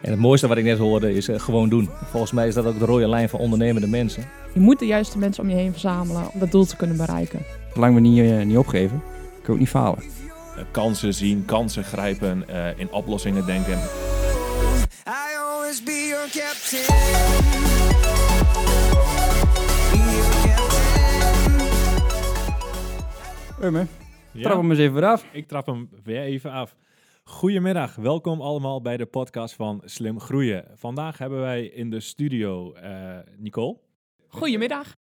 En het mooiste wat ik net hoorde is eh, gewoon doen. Volgens mij is dat ook de rode lijn van ondernemende mensen. Je moet de juiste mensen om je heen verzamelen om dat doel te kunnen bereiken. Zolang we niet, eh, niet opgeven, kun je ook niet falen. Eh, kansen zien, kansen grijpen, eh, in oplossingen denken. I always be your captain. Be your captain. Urme, Ja, trap hem eens even af. ik trap hem weer even af. Goedemiddag, welkom allemaal bij de podcast van Slim Groeien. Vandaag hebben wij in de studio eh, Nicole, Goedemiddag.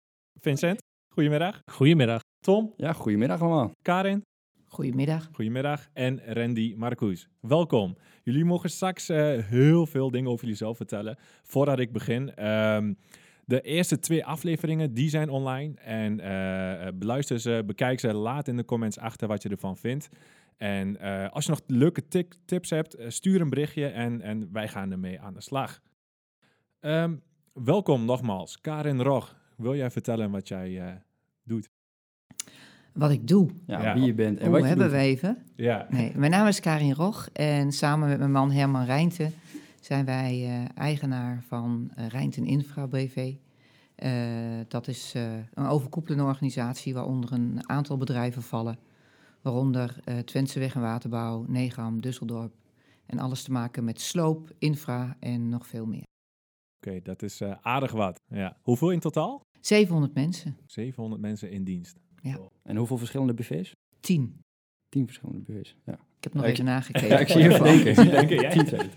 Vincent, goedemiddag, Goedemiddag. Tom, Ja, goedemiddag allemaal. Karin, Goedemiddag. goedemiddag en Randy Marcus. Welkom. Jullie mogen straks eh, heel veel dingen over jullie zelf vertellen. Voordat ik begin, ehm, de eerste twee afleveringen die zijn online en eh, beluister ze, bekijk ze, laat in de comments achter wat je ervan vindt. En eh, als je nog leuke tips hebt, eh, stuur een berichtje en, en wij gaan ermee aan de slag. Ehm, welkom nogmaals. Karin Rog, wil jij vertellen wat jij eh, doet? Wat ik doe. Ja, Ja. wie je bent en Hoe wat je hebben doet. we even? Ja. Nee, mijn naam is Karin Rog en samen met mijn man Herman Rijnten zijn wij eh, eigenaar van Rijnten Infra BV. Eh, dat is eh, een overkoepelende organisatie waaronder een aantal bedrijven vallen. Waaronder eh Twentse Weg en Waterbouw, Negam, Düsseldorp. En alles te maken met sloop, infra en nog veel meer. Oké, dat is eh, aardig wat. Ja. Hoeveel in totaal? 700 mensen, 700 mensen in dienst. En hoeveel verschillende BV's? 10. Tien verschillende BV's. Ja, Ik heb nog Ja, ik- even nagekeken. ja ik zie je denken. Denken, ja. Tien zei het.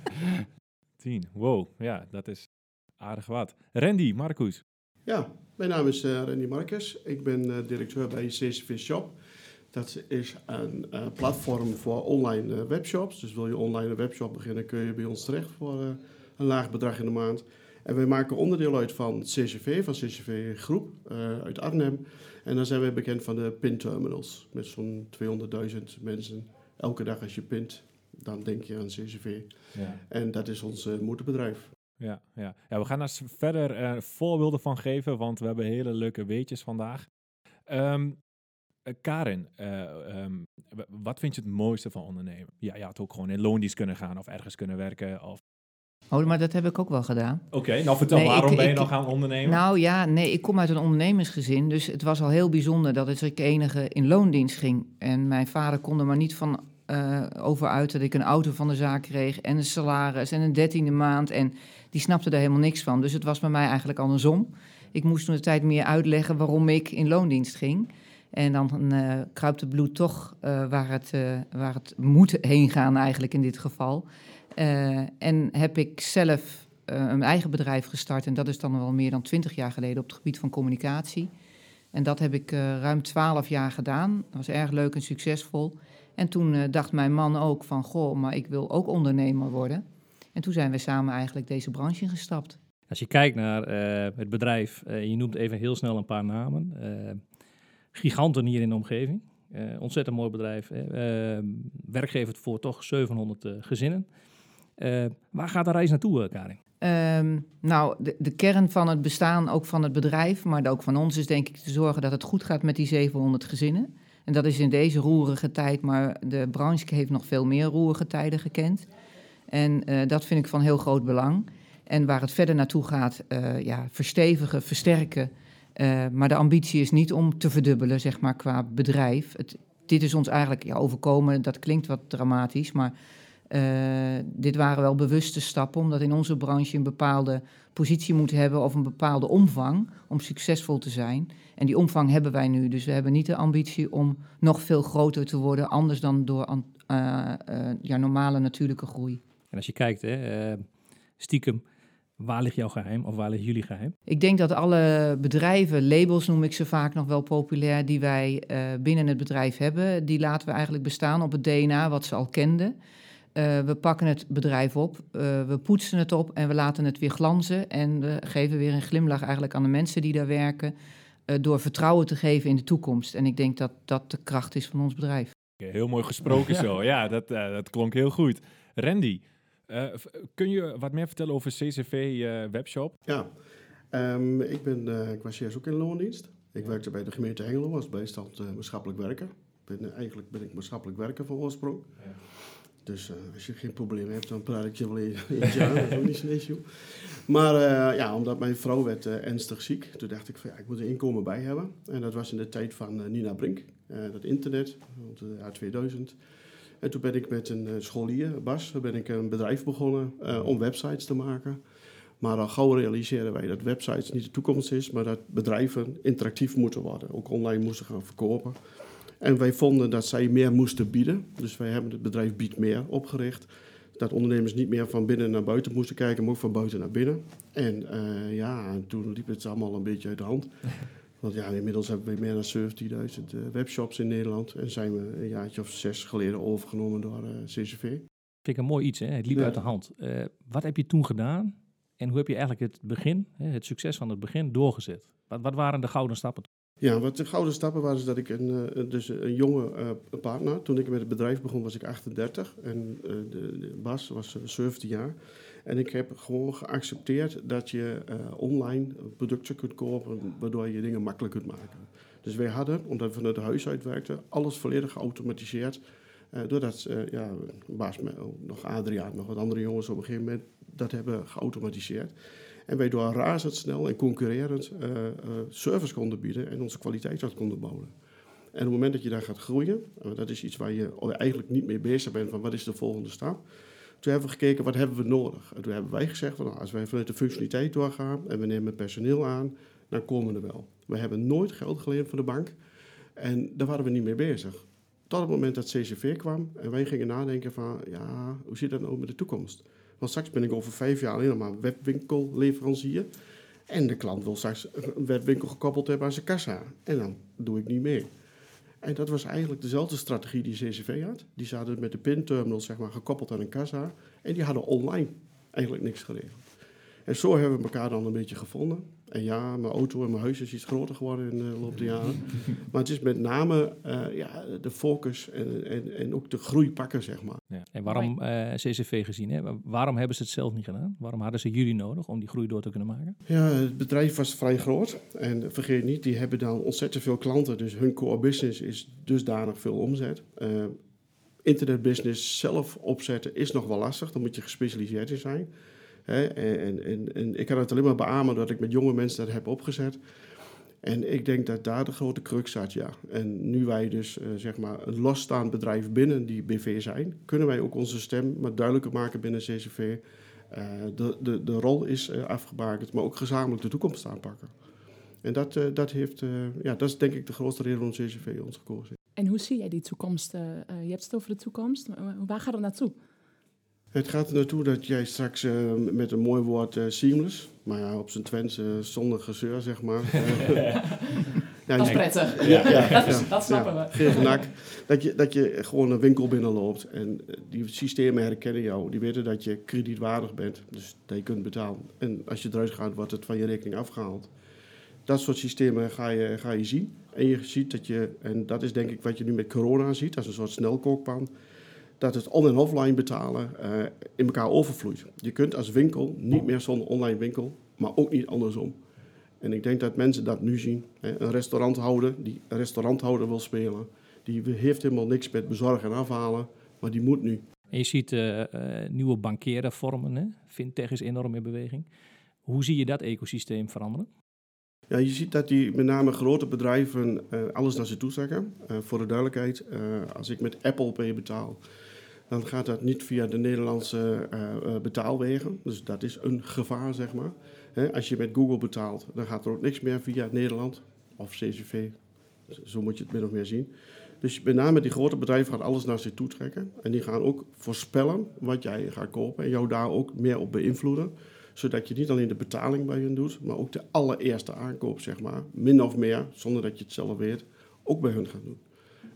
10. Wow, ja, dat is aardig wat. Randy, Marcus. Ja, mijn naam is eh Randy Marcus. Ik ben eh, directeur bij CCV Shop. Dat is een eh, platform voor online eh, webshops. Dus wil je online een webshop beginnen, kun je bij ons terecht voor eh, een laag bedrag in de maand. En wij maken onderdeel uit van CCV, van CCV Groep uit Arnhem. En dan zijn wij bekend van de pinterminals. Met zo'n 200.000 mensen. Elke dag als je pint, dan denk je aan CCV. Ja. En dat is ons moederbedrijf. Ja, ja. ja, we gaan daar verder voorbeelden van geven, want we hebben hele leuke weetjes vandaag. Ehm, eh, Karin, eh, ehm, wat vind je het mooiste van ondernemen? Ja, je had ook gewoon in loondienst kunnen gaan of ergens kunnen werken. Of... Oh, maar dat heb ik ook wel gedaan. Oké, nou vertel, Nee, waarom ik- ben je nog gaan ondernemen? Nou ja, nee, ik kom uit een ondernemersgezin. Dus het was al heel bijzonder dat ik de enige in loondienst ging. En mijn vader kon er maar niet van eh, over uit dat ik een auto van de zaak kreeg. En een salaris en een dertiende maand. En die snapte daar helemaal niks van. Dus het was bij mij eigenlijk andersom. Ik moest toen de tijd meer uitleggen waarom ik in loondienst ging. En dan eh kruipt het bloed toch eh, waar, het, eh, waar het moet heen gaan eigenlijk in dit geval. En heb ik zelf een eigen bedrijf gestart. En dat is dan wel meer dan twintig jaar geleden op het gebied van communicatie. En dat heb ik ruim twaalf jaar gedaan. Dat was erg leuk en succesvol. En toen dacht mijn man ook van, goh, maar ik wil ook ondernemer worden. En toen zijn we samen eigenlijk deze branche ingestapt. Als je kijkt naar het bedrijf, je noemt even heel snel een paar namen. Giganten hier in de omgeving. Eh, ontzettend mooi bedrijf. Eh, werkgever voor toch 700 eh, gezinnen. Eh, waar gaat de reis naartoe, eh, Karin? Ehm, nou, de, de kern van het bestaan, ook van het bedrijf, maar ook van ons, is denk ik te zorgen dat het goed gaat met die 700 gezinnen. En dat is in deze roerige tijd, maar de branche heeft nog veel meer roerige tijden gekend. En dat vind ik van heel groot belang. En waar het verder naartoe gaat, ja, verstevigen, versterken. Eh, maar de ambitie is niet om te verdubbelen, zeg maar, qua bedrijf. Dit is ons eigenlijk ja, overkomen, dat klinkt wat dramatisch, maar eh, dit waren wel bewuste stappen, omdat in onze branche een bepaalde positie moet hebben of een bepaalde omvang om succesvol te zijn. En die omvang hebben wij nu, dus we hebben niet de ambitie om nog veel groter te worden, anders dan door eh, ja, normale natuurlijke groei. En als je kijkt, hè, stiekem, waar ligt jouw geheim of waar ligt jullie geheim? Ik denk dat alle bedrijven, labels noem ik ze vaak nog wel populair, die wij eh, binnen het bedrijf hebben, die laten we eigenlijk bestaan op het DNA wat ze al kenden. Eh, we pakken het bedrijf op, eh, we poetsen het op en we laten het weer glanzen. En we geven weer een glimlach eigenlijk aan de mensen die daar werken, eh, door vertrouwen te geven in de toekomst. En ik denk dat dat de kracht is van ons bedrijf. Heel mooi gesproken zo. Ja, dat, eh, dat klonk heel goed. Randy, kun je wat meer vertellen over CCV eh, Webshop? Ja, Ehm, ik, ben, eh, eerst ook in loondienst. Ik werkte bij de gemeente Hengelo als bijstand eh, maatschappelijk werker. Ben, eh, eigenlijk ben ik maatschappelijk werker van oorsprong. Ja. Dus eh, als je geen probleem hebt, dan praat ik je wel in eentje aan. Dat is ook niet zo'n issue. Maar eh, ja, omdat mijn vrouw werd eh, ernstig ziek, toen dacht ik van ja, ik moet er inkomen bij hebben. En dat was in de tijd van eh, Nina Brink, eh, dat internet, rond het jaar 2000. En toen ben ik met een eh, scholier, Bas, ben ik een bedrijf begonnen eh, om websites te maken. Maar al gauw realiseren wij dat websites niet de toekomst is, maar dat bedrijven interactief moeten worden. Ook online moesten gaan verkopen. En wij vonden dat zij meer moesten bieden. Dus wij hebben het bedrijf Biedt Meer opgericht. Dat ondernemers niet meer van binnen naar buiten moesten kijken, maar ook van buiten naar binnen. En eh, ja, en toen liep het allemaal een beetje uit de hand. Want ja, inmiddels hebben we meer dan 17.000 eh, webshops in Nederland. En zijn we een jaartje of zes geleden overgenomen door eh, CCV. Vind ik een mooi iets, hè? Het liep Ja. uit de hand. Eh, wat heb je toen gedaan? En hoe heb je eigenlijk het begin, het succes van het begin, doorgezet? Wat, wat waren de gouden stappen? Ja, wat de gouden stappen waren is dat ik een, eh, dus een jonge eh, partner, toen ik met het bedrijf begon was ik 38 en eh, de, de Bas was eh, 17 jaar. En ik heb gewoon geaccepteerd dat je eh, online producten kunt kopen waardoor je dingen makkelijk kunt maken. Dus wij hadden, omdat we vanuit huis uit werkten, alles volledig geautomatiseerd. Doordat ja, Bas, nog Adriaan, nog wat andere jongens op een gegeven moment dat hebben geautomatiseerd. En wij door razendsnel en concurrerend eh, eh, service konden bieden en onze kwaliteit uit konden bouwen. En op het moment dat je daar gaat groeien, eh, dat is iets waar je eigenlijk niet mee bezig bent van wat is de volgende stap. Toen hebben we gekeken wat hebben we nodig. En toen hebben wij gezegd van nou, als wij vanuit de functionaliteit doorgaan en we nemen personeel aan, dan komen we er wel. We hebben nooit geld geleend van de bank en daar waren we niet mee bezig. Tot het moment dat CCV kwam en wij gingen nadenken van ja, hoe zit dat nou met de toekomst? Want straks ben ik over vijf jaar alleen nog maar webwinkelleverancier. En de klant wil straks een webwinkel gekoppeld hebben aan zijn kassa. En dan doe ik niet mee. En dat was eigenlijk dezelfde strategie die CCV had. Die zaten met de pinterminal zeg maar, gekoppeld aan een kassa. En die hadden online eigenlijk niks geregeld. En zo hebben we elkaar dan een beetje gevonden. En ja, mijn auto en mijn huis is iets groter geworden in de loop der jaren. Maar het is met name eh, ja, de focus en, en, en ook de groei pakken, zeg maar. En waarom eh, CCV gezien? Hè? Waarom hebben ze het zelf niet gedaan? Waarom hadden ze jullie nodig om die groei door te kunnen maken? Ja, het bedrijf was vrij groot. En vergeet niet, die hebben dan ontzettend veel klanten. Dus hun core business is dusdanig veel omzet. Eh, internetbusiness zelf opzetten is nog wel lastig. Dan moet je gespecialiseerd in zijn. En, en, en, ik kan het alleen maar beamen dat ik met jonge mensen dat heb opgezet. En ik denk dat daar de grote crux zat, ja. En nu wij dus eh, zeg maar een losstaand bedrijf binnen die BV zijn, kunnen wij ook onze stem maar duidelijker maken binnen CCV. Eh, de, de, de rol is eh, afgebakend, maar ook gezamenlijk de toekomst aanpakken. En dat, dat, heeft, ja, dat is denk ik de grootste reden waarom CCV ons gekozen heeft. En hoe zie jij die toekomst? je hebt het over de toekomst. waar gaat het naartoe? Het gaat er naartoe dat jij straks eh, met een mooi woord eh, seamless, maar ja, op zijn Twents eh, zonder gezeur, zeg maar. Ja, Dat is prettig. Ja, ja, Dat, is- ja, dat snappen ja. we. Geen genak. Dat je, dat je gewoon een winkel binnenloopt en die systemen herkennen jou. Die weten dat je kredietwaardig bent, dus dat je kunt betalen. En als je eruit gaat, wordt het van je rekening afgehaald. Dat soort systemen ga je, ga je zien. En je ziet dat je, en dat is denk ik wat je nu met corona ziet, als een soort snelkookpan, dat het on- en offline betalen eh, in elkaar overvloeit. Je kunt als winkel niet meer zonder online winkel, maar ook niet andersom. En ik denk dat mensen dat nu zien. Hè. Een restauranthouder die een restauranthouder wil spelen, die heeft helemaal niks met bezorgen en afhalen, maar die moet nu. En je ziet eh, eh, nieuwe bankieren vormen. Hè? Fintech is enorm in beweging. Hoe zie je dat ecosysteem veranderen? Ja, je ziet dat die met name grote bedrijven alles naar ze toe. Eh, voor de duidelijkheid, als ik met Apple Pay betaal, dan gaat dat niet via de Nederlandse eh, eh, betaalwegen. Dus dat is een gevaar, zeg maar. Als je met Google betaalt, dan gaat er ook niks meer via Nederland of CCV. Zo moet je het min of meer zien. Dus met name die grote bedrijven gaan alles naar zich toe trekken. En die gaan ook voorspellen wat jij gaat kopen en jou daar ook meer op beïnvloeden zodat je niet alleen de betaling bij hun doet, maar ook de allereerste aankoop, zeg maar, min of meer, zonder dat je het zelf weet, ook bij hun gaat doen.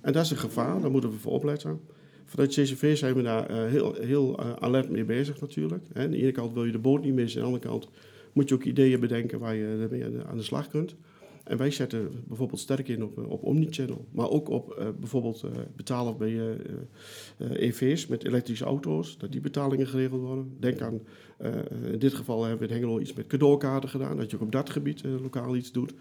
En dat is een gevaar, daar moeten we voor opletten. Vanuit CCV zijn we daar eh, heel, heel eh, alert mee bezig natuurlijk. Aan de ene kant wil je de boot niet missen, aan de andere kant moet je ook ideeën bedenken waar je ermee aan de- slag kunt. En wij zetten bijvoorbeeld sterk in op, eh, op Omnichannel, maar ook op bijvoorbeeld betalen bij eh, EV's met elektrische auto's, dat die betalingen geregeld worden. Denk aan, in dit geval hebben we in Hengelo iets met cadeaukaarten gedaan, dat je ook op dat gebied lokaal iets doet.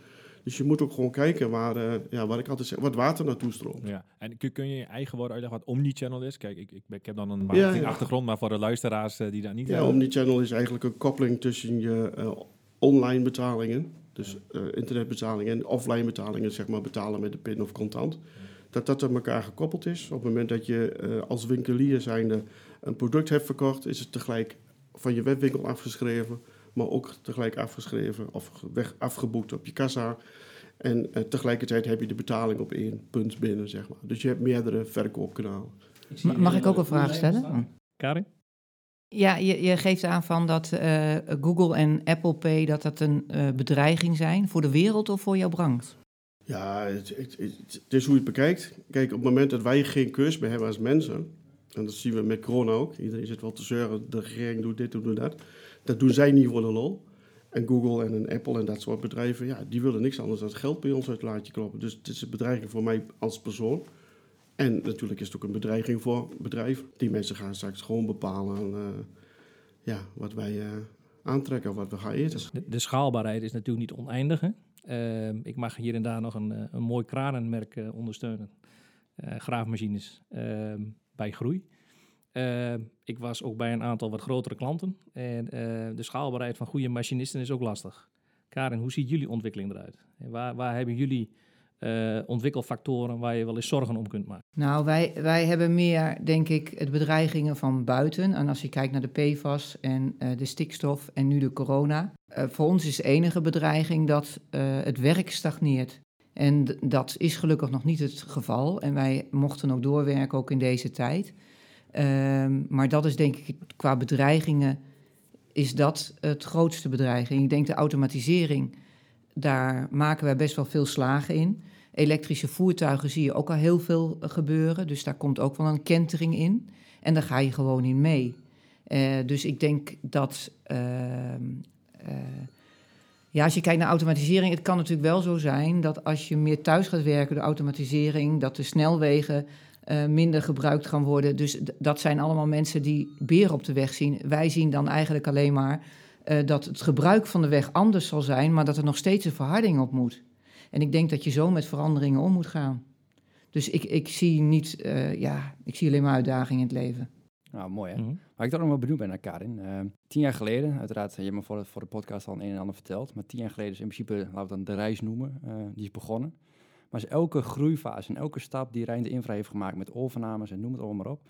Dus je moet ook gewoon kijken waar, eh, ja, waar ik altijd zeg, wat water naartoe stroomt. Ja, en kun, kun je in je eigen woorden uitleggen wat Omnichannel is? Kijk, ik, ik, ik heb dan een marketing ja. achtergrond, maar voor de luisteraars eh, die dat niet Ja, hebben. Omnichannel is eigenlijk een koppeling tussen je eh, online betalingen, dus eh, internetbetalingen en offline betalingen, zeg maar betalen met de pin of contant. Dat dat aan elkaar gekoppeld is. Op het moment dat je eh, als winkelier zijnde een product hebt verkocht, is het tegelijk van je webwinkel afgeschreven, maar ook tegelijk afgeschreven of weg, afgeboekt op je kassa. En eh, tegelijkertijd heb je de betaling op één punt binnen, zeg maar. Dus je hebt meerdere verkoopkanalen. Ma- Mag ik ook een vraag stellen? Karin? Ja, je, je geeft aan van dat eh, Google en Apple Pay dat dat een eh, bedreiging zijn voor de wereld of voor jouw branche. Ja, het, het, het, het is hoe je het bekijkt. Kijk, op het moment dat wij geen keus meer hebben als mensen, en dat zien we met corona ook, iedereen zit wel te zeuren, de regering doet dit, doet dat. Dat doen zij niet voor de lol. En Google en een Apple en dat soort bedrijven, ja, die willen niks anders dan geld bij ons uit het laadje kloppen. Dus het is een bedreiging voor mij als persoon. En natuurlijk is het ook een bedreiging voor bedrijven. Die mensen gaan straks gewoon bepalen eh, ja, wat wij eh, aantrekken of wat we gaan eten. De, schaalbaarheid is natuurlijk niet oneindig. Hè? Ehm, ik mag hier en daar nog een, eh, een mooi kranenmerk ondersteunen. Graafmachines ehm, bij groei. Ehm, ik was ook bij een aantal wat grotere klanten. En eh, de schaalbaarheid van goede machinisten is ook lastig. Karin, hoe ziet jullie ontwikkeling eruit? En waar, waar hebben jullie eh, ontwikkelfactoren waar je wel eens zorgen om kunt maken? Nou, wij, wij hebben meer, denk ik, het bedreigingen van buiten. En als je kijkt naar de PFAS en eh, de stikstof en nu de corona. eh, voor ons is de enige bedreiging dat het werk stagneert. En dat is gelukkig nog niet het geval. En wij mochten ook doorwerken, ook in deze tijd. Ehm, maar dat is denk ik, qua bedreigingen, is dat het grootste bedreiging. Ik denk de automatisering, daar maken wij best wel veel slagen in. Elektrische voertuigen zie je ook al heel veel eh, gebeuren. Dus daar komt ook wel een kentering in. En daar ga je gewoon in mee. Eh, dus ik denk dat. ehm, eh, ja, als je kijkt naar automatisering, het kan natuurlijk wel zo zijn dat als je meer thuis gaat werken door automatisering, dat de snelwegen eh, minder gebruikt gaan worden. Dus dat zijn allemaal mensen die beren op de weg zien. Wij zien dan eigenlijk alleen maar eh, dat het gebruik van de weg anders zal zijn, maar dat er nog steeds een verharding op moet. En ik denk dat je zo met veranderingen om moet gaan. Dus ik, ik zie niet, eh, ja, ik zie alleen maar uitdagingen in het leven. Nou, mooi hè. Mhm. Waar ik toch nog wel benieuwd ben naar Karin. Eh, tien jaar geleden, uiteraard, je hebt me voor de, voor de podcast al een en ander verteld. Maar tien jaar geleden is in principe, laten we het dan de reis noemen, eh, die is begonnen. Maar is elke groeifase en elke stap die Rijn de Infra heeft gemaakt met overnames en noem het allemaal maar op.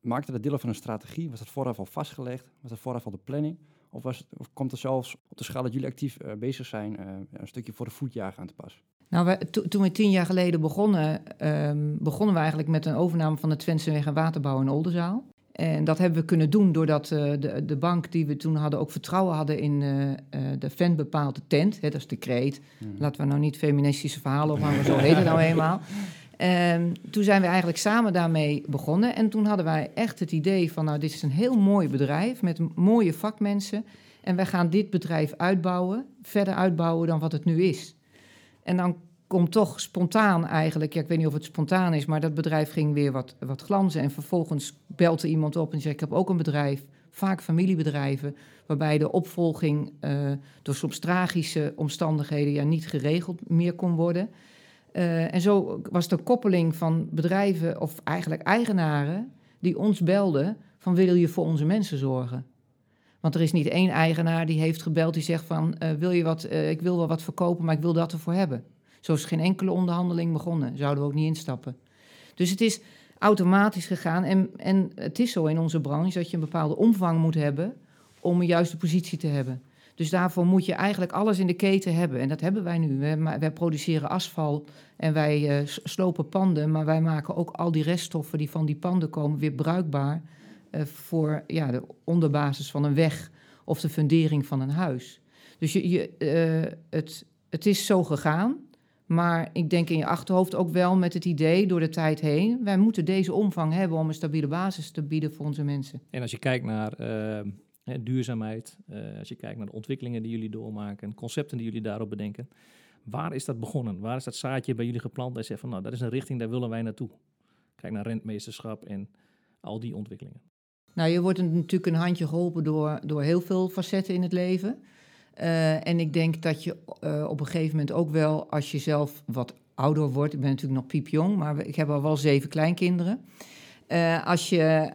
Maakte dat deel van een strategie? Was dat vooraf al vastgelegd? Was dat vooraf al de planning? Of, was of komt er zelfs op de schaal dat jullie actief eh, bezig zijn, eh, een stukje voor de voetjager aan te passen? Nou, toen we tien jaar geleden begonnen, ehm, begonnen we eigenlijk met een overname van de Twentse Weg en Waterbouw in Oldenzaal. En dat hebben we kunnen doen doordat eh, de, de bank die we toen hadden ook vertrouwen hadden in eh, de fan bepaalde tent. Hè, dat is de kreet. Laten we nou niet feministische verhalen ophangen, maar zo heet het nou eenmaal. En toen zijn we eigenlijk samen daarmee begonnen. En toen hadden wij echt het idee van, nou, dit is een heel mooi bedrijf met mooie vakmensen. En wij gaan dit bedrijf uitbouwen, verder uitbouwen dan wat het nu is. En dan komt toch spontaan eigenlijk, ik weet niet of het spontaan is, maar dat bedrijf ging weer wat, wat glanzen. En vervolgens belt er iemand op en zegt, ik heb ook een bedrijf, vaak familiebedrijven, waarbij de opvolging eh, door soms tragische omstandigheden ja, niet geregeld meer kon worden. Eh, en zo was de koppeling van bedrijven, of eigenlijk eigenaren, die ons belden van wil je voor onze mensen zorgen? Want er is niet één eigenaar die heeft gebeld die zegt van eh, wil je wat, ik wil wel wat verkopen, maar ik wil dat ervoor hebben. Zo is geen enkele onderhandeling begonnen. Zouden we ook niet instappen. Dus het is automatisch gegaan. En, en het is zo in onze branche dat je een bepaalde omvang moet hebben om een juiste positie te hebben. Dus daarvoor moet je eigenlijk alles in de keten hebben. En dat hebben wij nu. Wij, produceren asfalt en wij eh, slopen panden. Maar wij maken ook al die reststoffen die van die panden komen weer bruikbaar eh, voor ja, de onderbasis van een weg of de fundering van een huis. Dus je, je, eh, het, het is zo gegaan. Maar ik denk in je achterhoofd ook wel met het idee door de tijd heen. Wij moeten deze omvang hebben om een stabiele basis te bieden voor onze mensen. En als je kijkt naar hè, duurzaamheid, eh, als je kijkt naar de ontwikkelingen die jullie doormaken, concepten die jullie daarop bedenken, waar is dat begonnen? Waar is dat zaadje bij jullie geplant? Dat je zegt van nou, dat is een richting, daar willen wij naartoe. Kijk naar rentmeesterschap en al die ontwikkelingen. Nou, je wordt natuurlijk een handje geholpen door, door heel veel facetten in het leven. Eh, en ik denk dat je eh, op een gegeven moment ook wel, als je zelf wat ouder wordt, ik ben natuurlijk nog piepjong, maar ik heb al wel zeven kleinkinderen. Eh, als je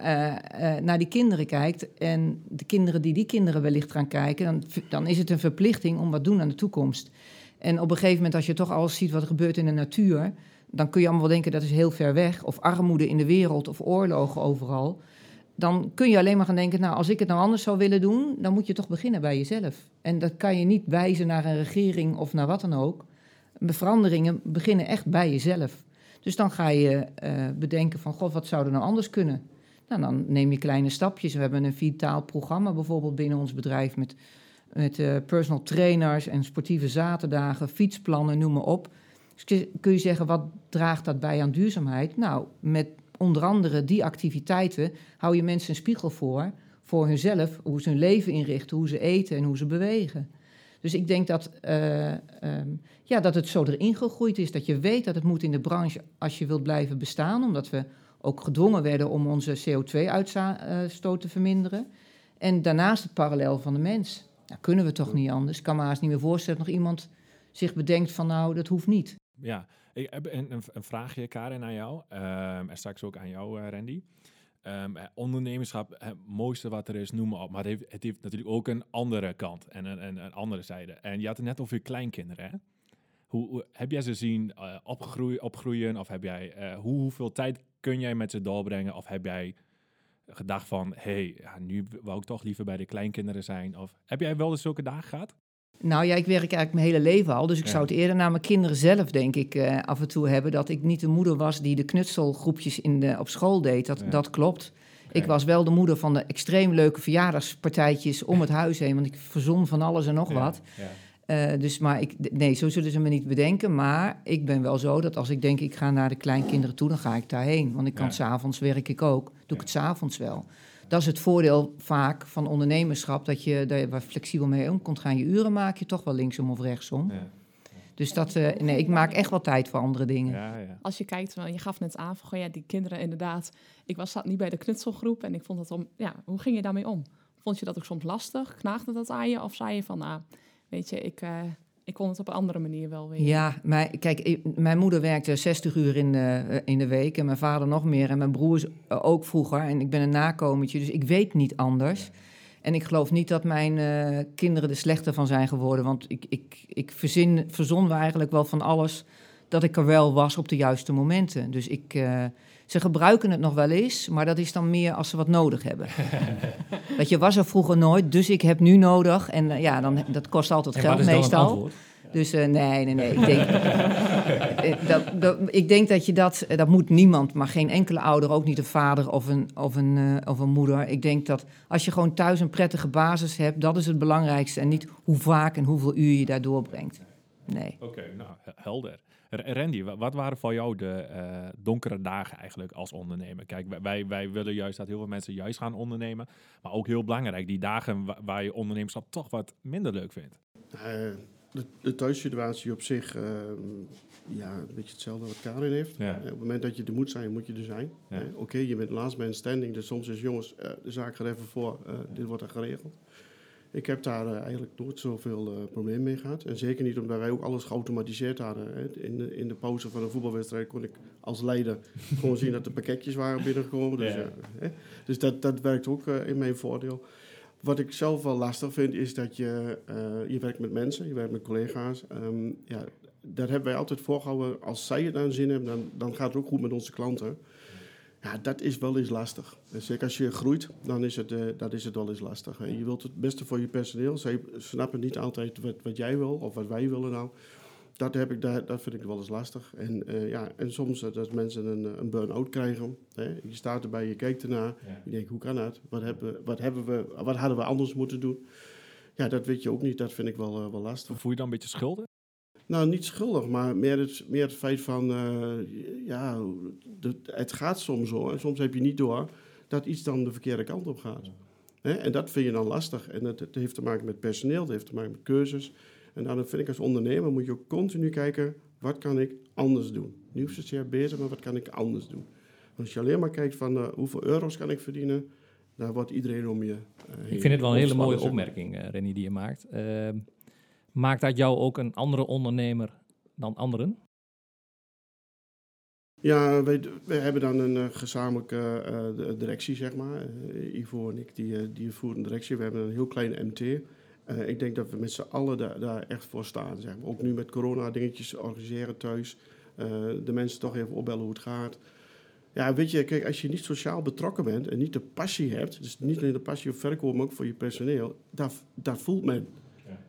naar die kinderen kijkt en de kinderen die die kinderen wellicht gaan kijken, dan, dan is het een verplichting om wat doen aan de toekomst. En op een gegeven moment, als je toch alles ziet wat er gebeurt in de natuur, dan kun je allemaal wel denken dat is heel ver weg, of armoede in de wereld, of oorlogen overal. Dan kun je alleen maar gaan denken, nou, als ik het nou anders zou willen doen, dan moet je toch beginnen bij jezelf. En dat kan je niet wijzen naar een regering of naar wat dan ook. De veranderingen beginnen echt bij jezelf. Dus dan ga je eh, bedenken van, god, wat zou er nou anders kunnen? Nou, dan neem je kleine stapjes. We hebben een vitaal programma bijvoorbeeld binnen ons bedrijf met, met eh, personal trainers en sportieve zaterdagen, fietsplannen, noem maar op. Dus kun je zeggen, wat draagt dat bij aan duurzaamheid? Nou, met onder andere die activiteiten hou je mensen een spiegel voor, voor hunzelf, hoe ze hun leven inrichten, hoe ze eten en hoe ze bewegen. Dus ik denk dat, eh, ehm, ja, dat het zo erin gegroeid is, dat je weet dat het moet in de branche als je wilt blijven bestaan, omdat we ook gedwongen werden om onze CO2-uitstoot te verminderen. En daarnaast het parallel van de mens. Nou, kunnen we toch niet anders. Ik kan me haast niet meer voorstellen dat nog iemand zich bedenkt van nou, dat hoeft niet. Ja, ik heb een, een, vraagje, Karin, aan jou. Ehm, en straks ook aan jou, eh, Randy. Ehm, eh, ondernemerschap, het mooiste wat er is, noem maar op. Maar het heeft, het heeft natuurlijk ook een andere kant en een, een, andere zijde. En je had het net over je kleinkinderen, hè? Hoe, heb jij ze zien eh, opgroeien? Of heb jij, hoe, hoeveel tijd kun jij met ze doorbrengen? Of heb jij gedacht van, hé, hey, ja, nu wou ik toch liever bij de kleinkinderen zijn? Of heb jij wel eens zulke dagen gehad? Nou ja, ik werk eigenlijk mijn hele leven al. Dus ik Ja. zou het eerder naar mijn kinderen zelf, denk ik, eh, af en toe hebben. Dat ik niet de moeder was die de knutselgroepjes in de, op school deed. Dat, Ja. dat klopt. Ik was wel de moeder van de extreem leuke verjaardagspartijtjes om het huis heen. Want ik verzon van alles en nog Ja, wat. Eh, dus maar ik, nee, zo zullen ze me niet bedenken. Maar ik ben wel zo dat als ik denk ik ga naar de kleinkinderen toe, dan ga ik daarheen. Want ik kan Ja. s'avonds werk ik ook. Doe ik het s'avonds wel. Dat is het voordeel vaak van ondernemerschap. Dat je daar flexibel mee om kunt gaan. Je uren maak je toch wel linksom of rechtsom. Ja. Dus dat, eh, nee, ik maak echt wel tijd voor andere dingen. Ja, ja. Als je kijkt, wel, je gaf net aan van ja, die kinderen inderdaad. Ik was zat niet bij de knutselgroep en ik vond dat om. Ja, hoe ging je daarmee om? Vond je dat ook soms lastig? Knaagde dat aan je? Of zei je van, nou, weet je, ik, eh, ik kon het op een andere manier wel weer. Ja, maar kijk, mijn moeder werkte 60 uur in de, eh, in de week en mijn vader nog meer en mijn broers eh, ook vroeger. En ik ben een nakomertje, dus ik weet niet anders. En ik geloof niet dat mijn eh, kinderen er slechter van zijn geworden, want ik, ik, ik verzin, verzon eigenlijk wel van alles dat ik er wel was op de juiste momenten. Dus ik, ze gebruiken het nog wel eens, maar dat is dan meer als ze wat nodig hebben. dat je was er vroeger nooit, dus ik heb nu nodig. En eh, ja, dan, dat kost altijd En geld meestal. antwoord? Dus eh, nee, nee, nee. Ik denk, eh, dat, dat, ik denk dat je dat, dat moet niemand, maar geen enkele ouder, ook niet een vader of een, of, een, eh, of een moeder. Ik denk dat als je gewoon thuis een prettige basis hebt, dat is het belangrijkste. En niet hoe vaak en hoeveel uur je daar doorbrengt. Nee. Oké, nou, he- helder. Randy, wa- wat waren voor jou de eh, donkere dagen eigenlijk als ondernemer? Kijk, wij- wij, willen juist dat heel veel mensen juist gaan ondernemen. Maar ook heel belangrijk, die dagen wa- waar je ondernemerschap toch wat minder leuk vindt. Eh, de, de thuissituatie op zich, eh, ja, een beetje hetzelfde wat Karin heeft. Ja. Op het moment dat je er moet zijn, moet je er zijn. Ja. Oké, je bent last man standing, dus soms is jongens, de zaak gaat even voor, dit wordt er geregeld. Ik heb daar eh, eigenlijk nooit zoveel uh, probleem mee gehad. En zeker niet omdat wij ook alles geautomatiseerd hadden. Hè. In, de, in de pauze van een voetbalwedstrijd kon ik als leider gewoon zien dat de pakketjes waren binnengekomen. Dus, Ja. ja, hè. dus dat, dat werkt ook eh, in mijn voordeel. Wat ik zelf wel lastig vind, is dat je, eh, je werkt met mensen, je werkt met collega's. Ehm, ja, daar hebben wij altijd voorgehouden, als zij het aan zin hebben, dan, dan gaat het ook goed met onze klanten. Ja, dat is wel eens lastig. Zeker als je groeit, dan is het, eh, dat is het wel eens lastig. En je wilt het beste voor je personeel. Zij snappen niet altijd wat, wat jij wil of wat wij willen nou. Dat, heb ik, dat, dat vind ik wel eens lastig. En, eh, ja, en soms eh, dat mensen een, een burn-out krijgen. Hè. Je staat erbij, je kijkt ernaar. Je denkt, hoe kan dat? Wat, hebben, wat, hebben we, wat hadden we anders moeten doen? Ja, dat weet je ook niet. Dat vind ik wel, wel lastig. Voel je dan een beetje schulden? Nou, niet schuldig, maar meer het, meer het feit van... ja, het gaat soms zo. En soms heb je niet door dat iets dan de verkeerde kant op gaat. En dat vind je dan lastig. En het, het heeft te maken met personeel, het heeft te maken met keuzes. En dan vind ik als ondernemer moet je ook continu kijken... wat kan ik anders doen? Niet hoeft zozeer beter, maar wat kan ik anders doen? Want als je alleen maar kijkt van eh, hoeveel euro's kan ik verdienen... dan wordt iedereen om je eh, heen Ik vind het wel een hele mooie zeg opmerking, eh Rennie, die je maakt. Ehm, Maakt dat jou ook een andere ondernemer dan anderen? Ja, wij, hebben dan een eh, gezamenlijke eh, de- directie, zeg maar. Eh, Ivo en ik, die, eh, die voeren een directie. We hebben een heel klein MT. Eh, ik denk dat we met z'n allen daar, daar echt voor staan, zeg maar. Ook nu met corona dingetjes organiseren thuis. Eh, de mensen toch even opbellen hoe het gaat. Ja, weet je, kijk, als je niet sociaal betrokken bent en niet de passie hebt... dus niet alleen de passie voor verkoop, maar ook voor je personeel... dat, dat voelt men.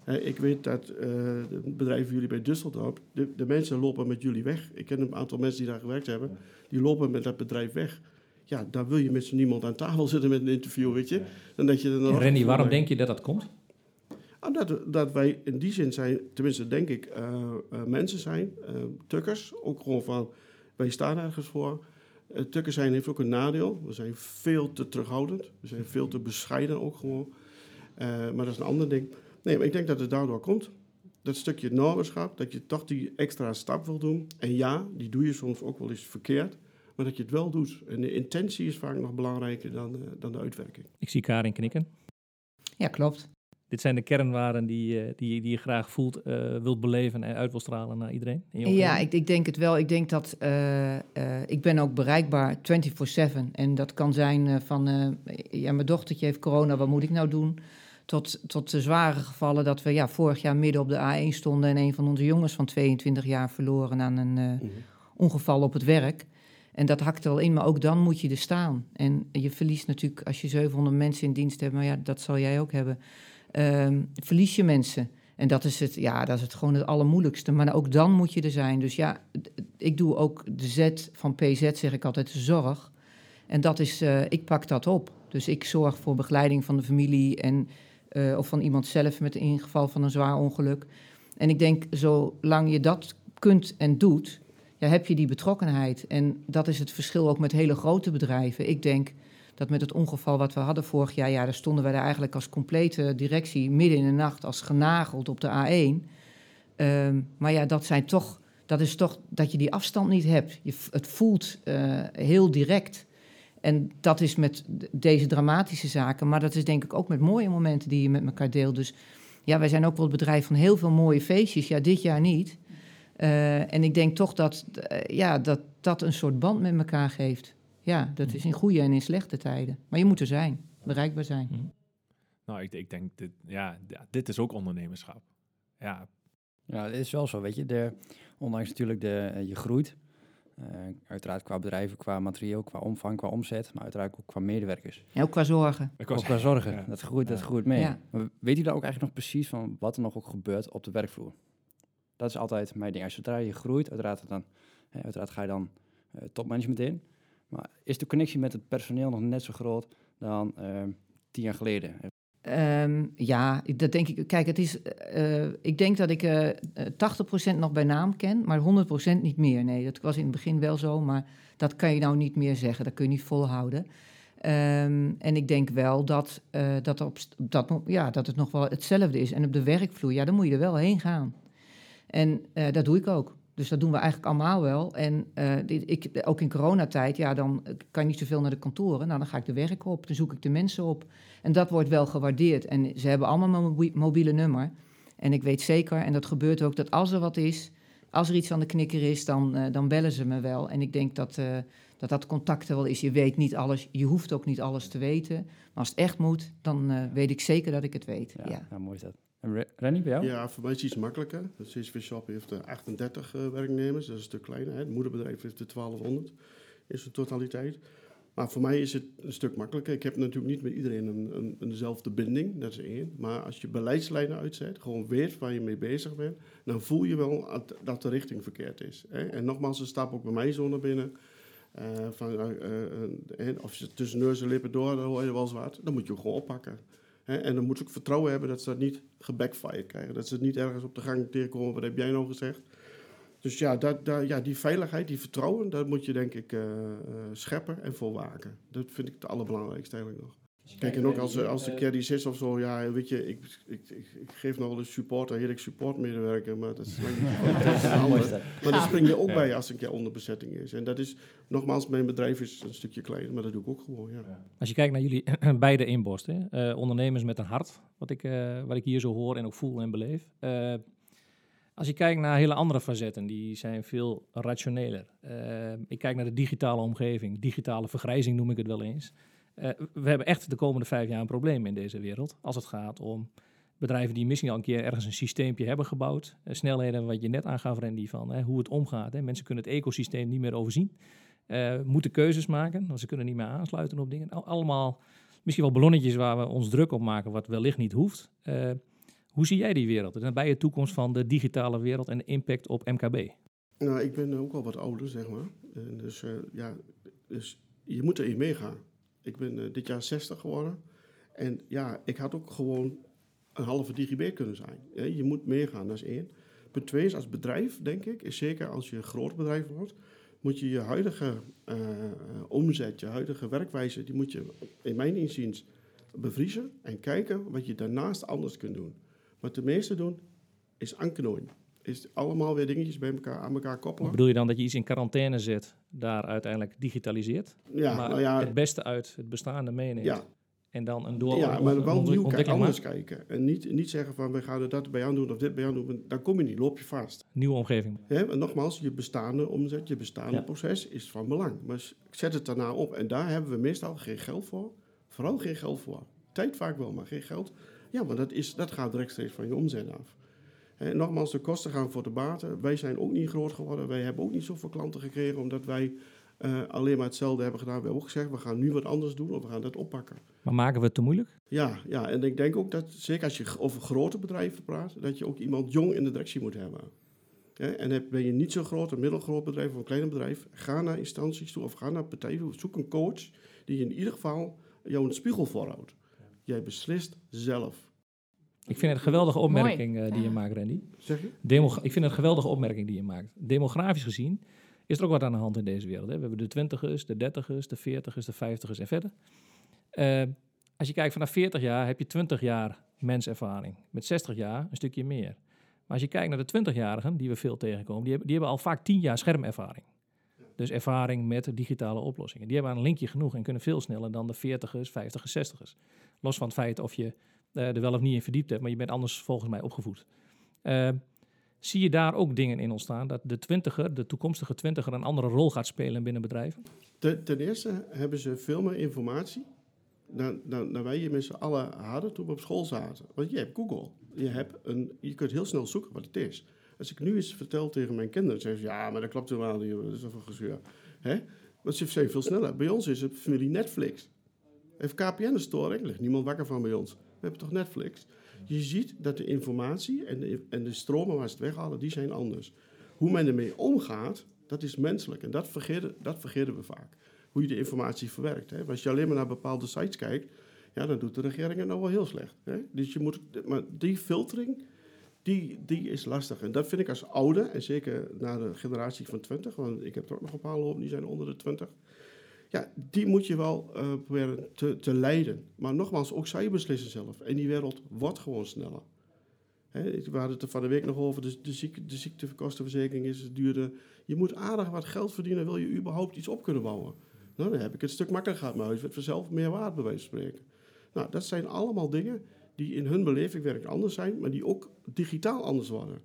Hè, ik weet dat eh de bedrijven jullie bij Düsseldorf, de, de mensen lopen met jullie weg. Ik ken een aantal mensen die daar gewerkt hebben, die lopen met dat bedrijf weg. Ja, daar wil je met z'n niemand aan tafel zitten met een interview, weet je. Dan dat je er Randy, waarom denk je dat dat komt? Ah, dat, wij in die zin zijn, tenminste denk ik, eh, eh, mensen zijn, eh, tukkers. Ook gewoon van, wij staan ergens voor. Eh tukkers zijn heeft ook een nadeel. We zijn veel te terughoudend. We zijn veel te bescheiden ook gewoon. Eh, maar dat is een ander ding. Nee, maar ik denk dat het daardoor komt. Dat stukje normenschap, dat je toch die extra stap wil doen. En ja, die doe je soms ook wel eens verkeerd. Maar dat je het wel doet. En de intentie is vaak nog belangrijker dan, eh, dan de uitwerking. Ik zie Karin knikken. Ja, klopt. Dit zijn de kernwaarden die, eh, die, die je graag voelt, eh, wilt beleven en uit wil stralen naar iedereen. Ja, ik, ik denk het wel. Ik denk dat eh, eh, ik ben ook bereikbaar 24/7. En dat kan zijn van, eh, ja, mijn dochtertje heeft corona, wat moet ik nou doen? Tot, tot de zware gevallen dat we ja, vorig jaar midden op de A1 stonden en een van onze jongens van 22 jaar verloren aan een eh, ongeval op het werk. En dat hakt er al in, maar ook dan moet je er staan. En je verliest natuurlijk, als je 700 mensen in dienst hebt, maar ja, dat zal jij ook hebben, ehm, verlies je mensen. En dat is het, ja, dat is het gewoon het allermoeilijkste. Maar ook dan moet je er zijn. Dus ja, ik doe ook de Z van PZ, zeg ik altijd, de zorg. En dat is, eh, ik pak dat op. Dus ik zorg voor begeleiding van de familie en, eh, of van iemand zelf met in geval van een zwaar ongeluk. En ik denk, zolang je dat kunt en doet, ja, heb je die betrokkenheid. En dat is het verschil ook met hele grote bedrijven. Ik denk dat met het ongeval wat we hadden vorig jaar, ja, daar stonden wij daar eigenlijk als complete directie midden in de nacht als genageld op de A1. Ehm, maar ja, dat zijn toch, dat is toch dat je die afstand niet hebt. Je, het voelt eh, heel direct. En dat is met deze dramatische zaken, maar dat is denk ik ook met mooie momenten die je met elkaar deelt. Dus ja, wij zijn ook wel het bedrijf van heel veel mooie feestjes. Ja, dit jaar niet. Eh, en ik denk toch dat, eh, ja, dat dat een soort band met elkaar geeft. Ja, dat is in goede en in slechte tijden. Maar je moet er zijn, bereikbaar zijn. Nou, ik, ik denk, dit, ja, ja, dit is ook ondernemerschap. Ja, Ja, het is wel zo, weet je. De, ondanks natuurlijk de, eh, je groeit. Eh, uiteraard qua bedrijven, qua materieel, qua omvang, qua omzet. Maar uiteraard ook qua medewerkers. En ook qua zorgen. Ook qua zorgen. Ja. Dat, groeit, dat groeit mee. Ja. Maar weet u dan ook eigenlijk nog precies van wat er nog ook gebeurt op de werkvloer? Dat is altijd mijn ding. Als zodra je groeit, uiteraard, dan, hè, uiteraard ga je dan eh, topmanagement in. Maar is de connectie met het personeel nog net zo groot dan eh, tien jaar geleden? Ehm, ja, dat denk ik. Kijk, het is. eh, ik denk dat ik eh, eh, 80% nog bij naam ken, maar 100% niet meer. Nee, dat was in het begin wel zo, maar dat kan je nou niet meer zeggen. Dat kun je niet volhouden. Ehm, en ik denk wel dat, eh, dat, op, dat, ja, dat het nog wel hetzelfde is. En op de werkvloer, ja, dan moet je er wel heen gaan. En dat doe ik ook. Dus dat doen we eigenlijk allemaal wel. En dit, ik, ook in coronatijd, ja, dan kan je niet zoveel naar de kantoren. Nou, dan ga ik de werk op, dan zoek ik de mensen op. En dat wordt wel gewaardeerd. En ze hebben allemaal mobi- mobiele nummer. En ik weet zeker, en dat gebeurt ook, dat als er wat is, als er iets aan de knikker is, dan, eh, dan bellen ze me wel. En ik denk dat, eh, dat dat contact er wel is. Je weet niet alles, je hoeft ook niet alles te weten. Maar als het echt moet, dan weet ik zeker dat ik het weet. Ja, Ja. ja. mooi is dat. En Re- Rennie, bij jou? Ja, voor mij is het iets makkelijker. De CCV Shop heeft eh, 38 eh, werknemers, dat is een stuk kleiner. Hè. Het moederbedrijf heeft er 1200 in zijn totaliteit. Maar voor mij is het een stuk makkelijker. Ik heb natuurlijk niet met iedereen een, een, eenzelfde binding, dat is één. Maar als je beleidslijnen uitzet, gewoon weet waar je mee bezig bent, dan voel je wel dat- de richting verkeerd is. Hè. En nogmaals, een stap ook bij mij zo naar binnen. Eh, van, eh, eh, eh, of je tussen neus en lippen door, dan hoor je wel wat. Dan moet je ook gewoon oppakken. En dan moet ze ook vertrouwen hebben dat ze dat niet gebackfired krijgen. Dat ze het niet ergens op de gang tegenkomen, wat heb jij nou gezegd? Dus ja, dat, ja die veiligheid, die vertrouwen, dat moet je denk ik eh, eh, scheppen en volwaken. Dat vind ik het allerbelangrijkste eigenlijk nog. Kijk, en ook als, als de keer die zit of zo, ja, weet je, ik, ik, ik, ik geef nou wel eens support aan heerlijk supportmedewerker, maar dat is een ander. Maar daar spring je ook bij als een keer onderbezetting is. En dat is, nogmaals, mijn bedrijf is een stukje kleiner, maar dat doe ik ook gewoon, ja. Als je kijkt naar jullie beide inborsten, hè, eh, ondernemers met een hart, wat ik, eh, wat ik hier zo hoor en ook voel en beleef. Eh, als je kijkt naar hele andere facetten, die zijn veel rationeler. Eh, ik kijk naar de digitale omgeving, digitale vergrijzing noem ik het wel eens. Eh, we hebben echt de komende vijf jaar een probleem in deze wereld. Als het gaat om bedrijven die misschien al een keer ergens een systeempje hebben gebouwd. Eh, snelheden, wat je net aangaf, Randy, van hè, hoe het omgaat. Hè. Mensen kunnen het ecosysteem niet meer overzien. Eh, moeten keuzes maken, want ze kunnen niet meer aansluiten op dingen. Al- allemaal misschien wel ballonnetjes waar we ons druk op maken, wat wellicht niet hoeft. Hoe zie jij die wereld? En bij de toekomst van de digitale wereld en de impact op MKB? Nou, ik ben ook al wat ouder, zeg maar. Dus, ja, dus je moet erin meegaan. Ik ben eh, dit jaar 60 geworden. En ja, ik had ook gewoon een halve digibet kunnen zijn. Je moet meegaan, dat is één. Punt twee is als bedrijf, denk ik, is zeker als je een groot bedrijf wordt, moet je je huidige eh, omzet, je huidige werkwijze, die moet je in mijn inziens bevriezen en kijken wat je daarnaast anders kunt doen. Wat de meesten doen, is aanknooien. Is allemaal weer dingetjes bij elkaar, aan elkaar koppelen. Bedoel je dan dat je iets in quarantaine zet, daar uiteindelijk digitaliseert? Ja, maar nou ja, het beste uit het bestaande meeneemt. ja, En dan een door ja, maar wel nieuw kijken, anders kijken. En niet, niet zeggen van we gaan er dat bij aan doen of dit bij aan doen. Dan kom je niet, loop je vast. Nieuwe omgeving. Hè? En nogmaals, je bestaande omzet, je bestaande Ja. proces is van belang. Maar zet het daarna op. En daar hebben we meestal geen geld voor. Vooral geen geld voor. Tijd vaak wel, maar geen geld. Ja, maar dat, is, dat gaat rechtstreeks van je omzet af. En nogmaals, de kosten gaan voor de baten. Wij zijn ook niet groot geworden. Wij hebben ook niet zoveel klanten gekregen omdat wij eh, alleen maar hetzelfde hebben gedaan. We hebben ook gezegd, we gaan nu wat anders doen of we gaan dat oppakken. Maar maken we het te moeilijk? Ja, ja, en ik denk ook dat, zeker als je over grote bedrijven praat, dat je ook iemand jong in de directie moet hebben. En heb- ben je niet zo groot, een middelgroot bedrijf of een klein bedrijf, ga naar instanties toe of ga naar partijen toe. Zoek een coach die in ieder geval jou een spiegel voorhoudt. Jij beslist zelf. Ik vind het een geweldige opmerking eh, die je maakt, Randy. Zeg je? Demogra- ik vind het een geweldige opmerking die je maakt. Demografisch gezien is er ook wat aan de hand in deze wereld. Hè? We hebben de twintigers, de dertigers, de veertigers, de vijftigers en verder. Eh, als je kijkt vanaf 40 jaar heb je 20 jaar menservaring. Met 60 jaar een stukje meer. Maar als je kijkt naar de 20-jarigen, die we veel tegenkomen, die hebben, die hebben al vaak 10 jaar schermervaring. Dus ervaring met digitale oplossingen. Die hebben een linkje genoeg en kunnen veel sneller dan de 40ers, 50ers, 60ers. Los van het feit of je er wel of niet in verdiept hebt, maar je bent anders volgens mij opgevoed. Eh, zie je daar ook dingen in ontstaan dat de twintiger, de toekomstige twintiger, een andere rol gaat spelen binnen bedrijven? Ten, ten eerste hebben ze veel meer informatie dan, dan, dan wij hier met z'n allen hadden toen we op school zaten. Want je hebt Google. Je, hebt een, je kunt heel snel zoeken wat het is. Als ik nu eens vertel tegen mijn kinderen, zeggen ze, ja, maar dat klopt helemaal niet, dat is een gezeur. Hè? Want ze zijn veel sneller. Bij ons is het familie Netflix. Heeft KPN een storing? Ligt niemand wakker van bij ons. We hebben toch Netflix? Je ziet dat de informatie en de, en de stromen waar ze het weghalen, die zijn anders. Hoe men ermee omgaat, dat is menselijk. En dat vergeten, dat vergeten we vaak. Hoe je de informatie verwerkt. Hè? Als je alleen maar naar bepaalde sites kijkt, ja, dan doet de regering het nou wel heel slecht. Hè? Dus je moet, maar die filtering, die, die is lastig. En dat vind ik als ouder, en zeker na de generatie van 20, want ik heb er ook nog een paar lopen, die zijn onder de 20. Ja, die moet je wel eh, proberen te, te leiden. Maar nogmaals, ook zij beslissen zelf. En die wereld wordt gewoon sneller. We hadden het er van de week nog over, de, de, ziek, de ziektekostenverzekering is duurder. Je moet aardig wat geld verdienen, wil je überhaupt iets op kunnen bouwen. Nou, dan heb ik het een stuk makkelijker gehad. Mijn huis werd vanzelf meer waard, bij wijze van spreken. Nou, dat zijn allemaal dingen die in hun beleving werk anders zijn, maar die ook digitaal anders worden.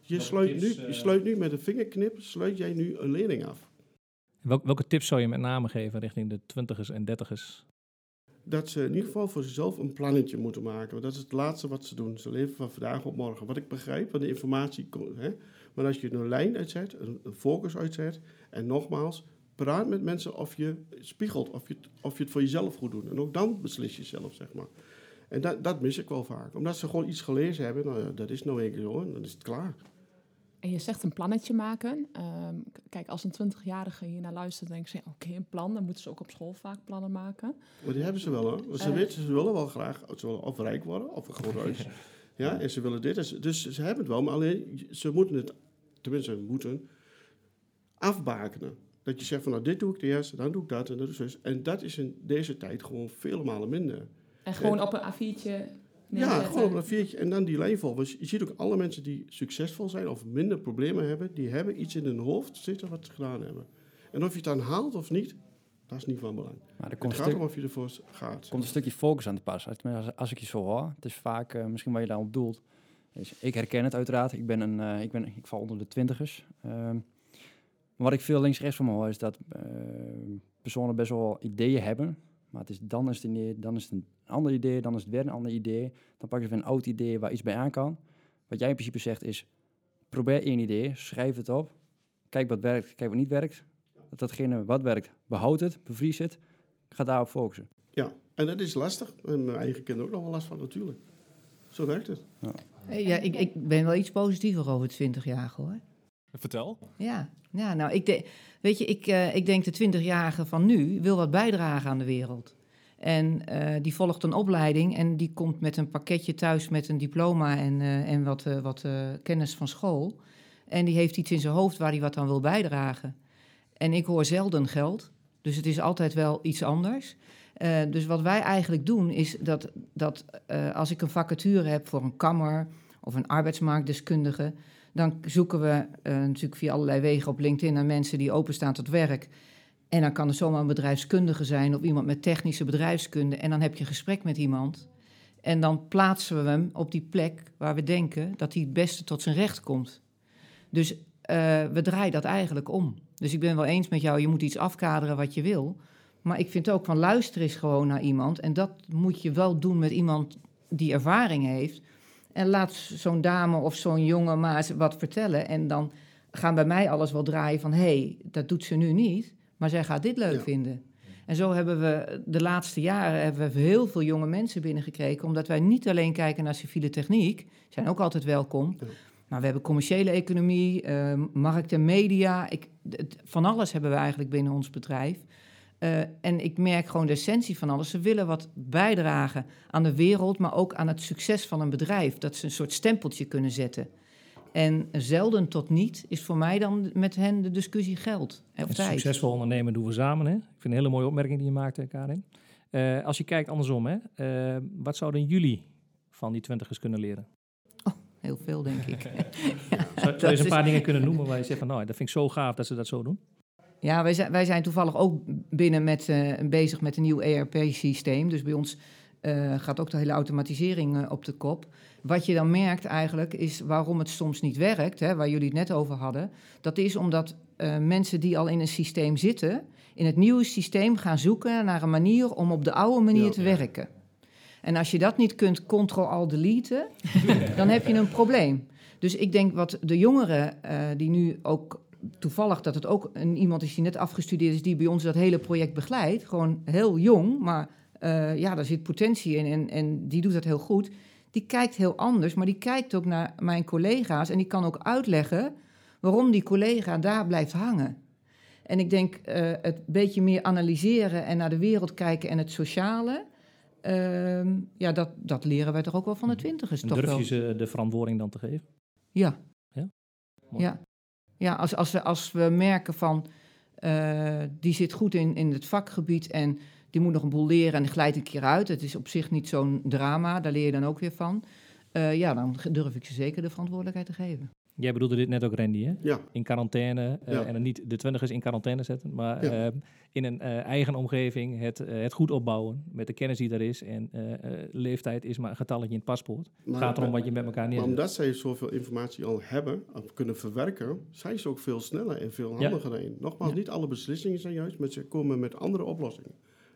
Je sluit, nu, je sluit nu met een vingerknip, sluit jij nu een lening af. Wel- welke tips zou je met name geven richting de twintigers en dertigers? dat ze in ieder geval voor zichzelf een plannetje moeten maken. Want dat is het laatste wat ze doen. Ze leven van vandaag op morgen. Wat ik begrijp, want de informatie? Maar als je een lijn uitzet, een, een focus uitzet, en nogmaals, praat met mensen of je spiegelt, of je, of je het voor jezelf goed doet. En ook dan beslis je zelf, zeg maar. En dat, dat mis ik wel vaak. Omdat ze gewoon iets gelezen hebben, nou ja, dat is nou één keer zo, en dan is het klaar. En je zegt een plannetje maken. Ehm, kijk, als een 20-jarige hier naar luistert, denk ze, oké, een plan. Dan moeten ze ook op school vaak plannen maken. Maar die hebben ze wel hoor. Ze, Eh. weten, ze willen wel graag ze willen of rijk worden of een groot huis. ja, en ze willen dit. Dus, dus ze hebben het wel, maar alleen ze moeten het, tenminste moeten, afbakenen. Dat je zegt van nou, dit doe ik eerst, dan doe ik dat en dat is dus. En dat is in deze tijd gewoon vele malen minder. En gewoon op een A4'tje Ja, gewoon op een viertje en dan die lijn volgen. Dus je ziet ook alle mensen die succesvol zijn of minder problemen hebben, die hebben iets in hun hoofd zitten wat ze gedaan hebben. En of je het dan haalt of niet, dat is niet van belang. Maar er Het komt gaat stuk, om of je ervoor gaat. komt een stukje focus aan te pas. Als, als, als ik je zo hoor, het is vaak eh, misschien waar je daarop doelt. Is, ik herken het uiteraard. Ik, ben een, eh, ik, ben, ik val onder de twintigers. Ehm, maar wat ik veel links-rechts van me hoor, is dat eh, personen best wel ideeën hebben. Maar het is, dan is het dan is het een ander idee, dan is het weer een ander idee. Dan pakken ze weer een oud idee waar iets bij aan kan. Wat jij in principe zegt is, probeer één idee, schrijf het op. Kijk wat werkt, kijk wat niet werkt. Dat datgene wat werkt, behoud het, bevries het. Ga daarop focussen. Ja, en dat is lastig. En mijn eigen kinderen ook nog wel last van natuurlijk. Zo werkt het. Ja, ik, ik ben wel iets positiever over het 20-jarige hoor. Vertel. Ja, ja nou, ik de, weet je, ik, eh, ik denk de 20-jarige van nu wil wat bijdragen aan de wereld. En eh, die volgt een opleiding en die komt met een pakketje thuis met een diploma en, eh, en wat, eh, wat kennis van school. En die heeft iets in zijn hoofd waar hij wat aan wil bijdragen. En ik hoor zelden geld, dus het is altijd wel iets anders. Dus wat wij eigenlijk doen is dat, dat als ik een vacature heb voor een kammer of een arbeidsmarktdeskundige, dan zoeken we natuurlijk via allerlei wegen op LinkedIn naar mensen die openstaan tot werk. En dan kan het zomaar een bedrijfskundige zijn of iemand met technische bedrijfskunde. En dan heb je een gesprek met iemand. En dan plaatsen we hem op die plek waar we denken dat hij het beste tot zijn recht komt. Dus eh, we draaien dat eigenlijk om. Dus ik ben wel eens met jou, je moet iets afkaderen wat je wil. Maar ik vind ook van luister eens gewoon naar iemand. En dat moet je wel doen met iemand die ervaring heeft. En laat zo'n dame of zo'n jongen maar wat vertellen. En dan gaan bij mij alles wel draaien van... hé, hey, dat doet ze nu niet, maar zij gaat dit leuk Ja. vinden. En zo hebben we de laatste jaren hebben we heel veel jonge mensen binnengekregen... omdat wij niet alleen kijken naar civiele techniek... zijn ook altijd welkom... Ja. Maar we hebben commerciële economie, eh, markt en media. Ik, het- van alles hebben we eigenlijk binnen ons bedrijf. Eh, en ik merk gewoon de essentie van alles. Ze willen wat bijdragen aan de wereld, maar ook aan het succes van een bedrijf. Dat ze een soort stempeltje kunnen zetten. En zelden tot niet is voor mij dan met hen de discussie geld of Het tijd. succesvol ondernemen doen we samen. Hè? Ik vind een hele mooie opmerking die je maakt, hè, Karin. Eh, als je kijkt andersom, hè, eh, wat zouden jullie van die twintigers kunnen leren? Heel veel, denk ik. Zou, zou je eens een is- paar dingen kunnen noemen waar je zegt van, nou, dat vind ik zo gaaf dat ze dat zo doen? Ja, wij zijn, wij zijn toevallig ook binnen met, eh, bezig met een nieuw ERP-systeem. Dus bij ons gaat ook de hele automatisering op de kop. Wat je dan merkt eigenlijk is waarom het soms niet werkt, hè, waar jullie het net over hadden. Dat is omdat eh, mensen die al in een systeem zitten, in het nieuwe systeem gaan zoeken naar een manier om op de oude manier Ja. te werken. En als je dat niet kunt ctrl-alt-deleten, dan heb je een probleem. Dus ik denk wat de jongeren eh, die nu ook toevallig dat het ook een, iemand is die net afgestudeerd is, die bij ons dat hele project begeleidt. Gewoon heel jong, maar eh, ja, daar zit potentie in en, en die doet dat heel goed. Die kijkt heel anders, maar die kijkt ook naar mijn collega's en die kan ook uitleggen waarom die collega daar blijft hangen. En ik denk eh, het beetje meer analyseren en naar de wereld kijken en het sociale. ehm, ja, dat, dat leren wij toch ook wel van de twintigers. En toch durf wel. je ze de verantwoording dan te geven? Ja. Ja? Mooi. Ja, ja als, als, we, als we merken van eh, die zit goed in, in het vakgebied en die moet nog een boel leren en die glijdt een keer uit. Het is op zich niet zo'n drama, daar leer je dan ook weer van. Eh, ja, dan durf ik ze zeker de verantwoordelijkheid te geven. Jij bedoelde dit net ook, Randy, hè? Ja, In quarantaine, eh, Ja. en dan niet de twintigers in quarantaine zetten, maar Ja. eh, in een eh, eigen omgeving het, het goed opbouwen met de kennis die er is. En eh, eh, leeftijd is maar een getalletje in het paspoort. Het maar, gaat erom wat je met elkaar maar neerzet. omdat zij zoveel informatie al hebben, of kunnen verwerken, zijn ze ook veel sneller en veel handiger in. Nogmaals, Ja. niet alle beslissingen zijn juist, maar ze komen met andere oplossingen.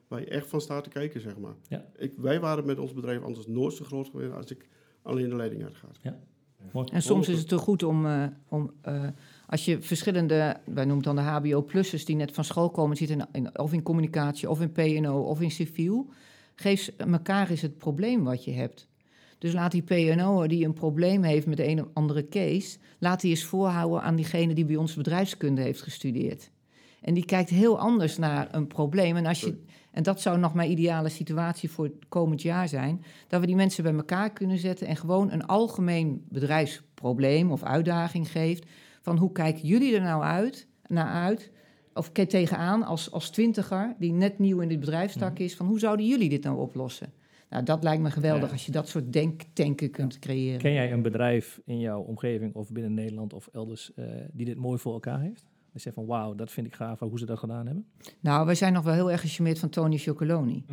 Waar je echt van staat te kijken, zeg maar. Ja. Ik, wij waren met ons bedrijf anders nooit zo groot geweest als ik alleen de leiding uitgaat. Mooi. En soms is het toch goed om, eh, om eh, als je verschillende, wij noemen het dan de HBO-plussers, die net van school komen, zitten in, in- of in communicatie, of in PNO, of in civiel, geef elkaar eens het probleem wat je hebt. Dus laat die PNO'er die een probleem heeft met de een of andere case, laat die eens voorhouden aan diegene die bij ons bedrijfskunde heeft gestudeerd. En die kijkt heel anders naar een probleem. En, als je, en dat zou nog mijn ideale situatie voor het komend jaar zijn. Dat we die mensen bij elkaar kunnen zetten en gewoon een algemeen bedrijfsprobleem of uitdaging geeft. Van hoe kijken jullie er nou uit, naar uit of tegenaan als, als twintiger, die net nieuw in dit bedrijfstak is, van hoe zouden jullie dit nou oplossen? Nou, dat lijkt me geweldig Ja. als je dat soort denktanken kunt creëren. Ken jij een bedrijf in jouw omgeving of binnen Nederland of elders eh, die dit mooi voor elkaar heeft? Je zegt van wauw, dat vind ik gaaf hoe ze dat gedaan hebben. Nou, wij zijn nog wel heel erg gecharmeerd van Tony Chocoloni.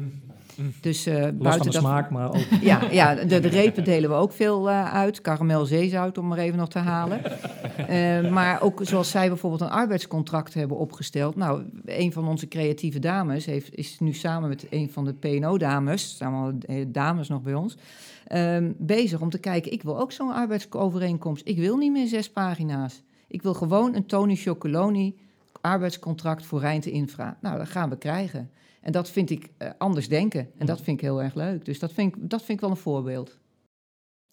Dus eh Los van buiten de dat... smaak, maar ook Ja, ja de, de repen delen we ook veel eh, uit. Karamel zeezout, om maar even nog te halen. Eh, maar ook zoals zij bijvoorbeeld een arbeidscontract hebben opgesteld. Nou, een van onze creatieve dames heeft, is nu samen met een van de PNO-dames... er staan allemaal eh, dames nog bij ons... ehm, bezig om te kijken, ik wil ook zo'n arbeidsovereenkomst. Ik wil niet meer zes pagina's. Ik wil gewoon een Tony Chocoloni arbeidscontract voor Rijnte Infra. Nou, dat gaan we krijgen. En dat vind ik eh, anders denken. En dat vind ik heel erg leuk. Dus dat vind ik, dat vind ik wel een voorbeeld.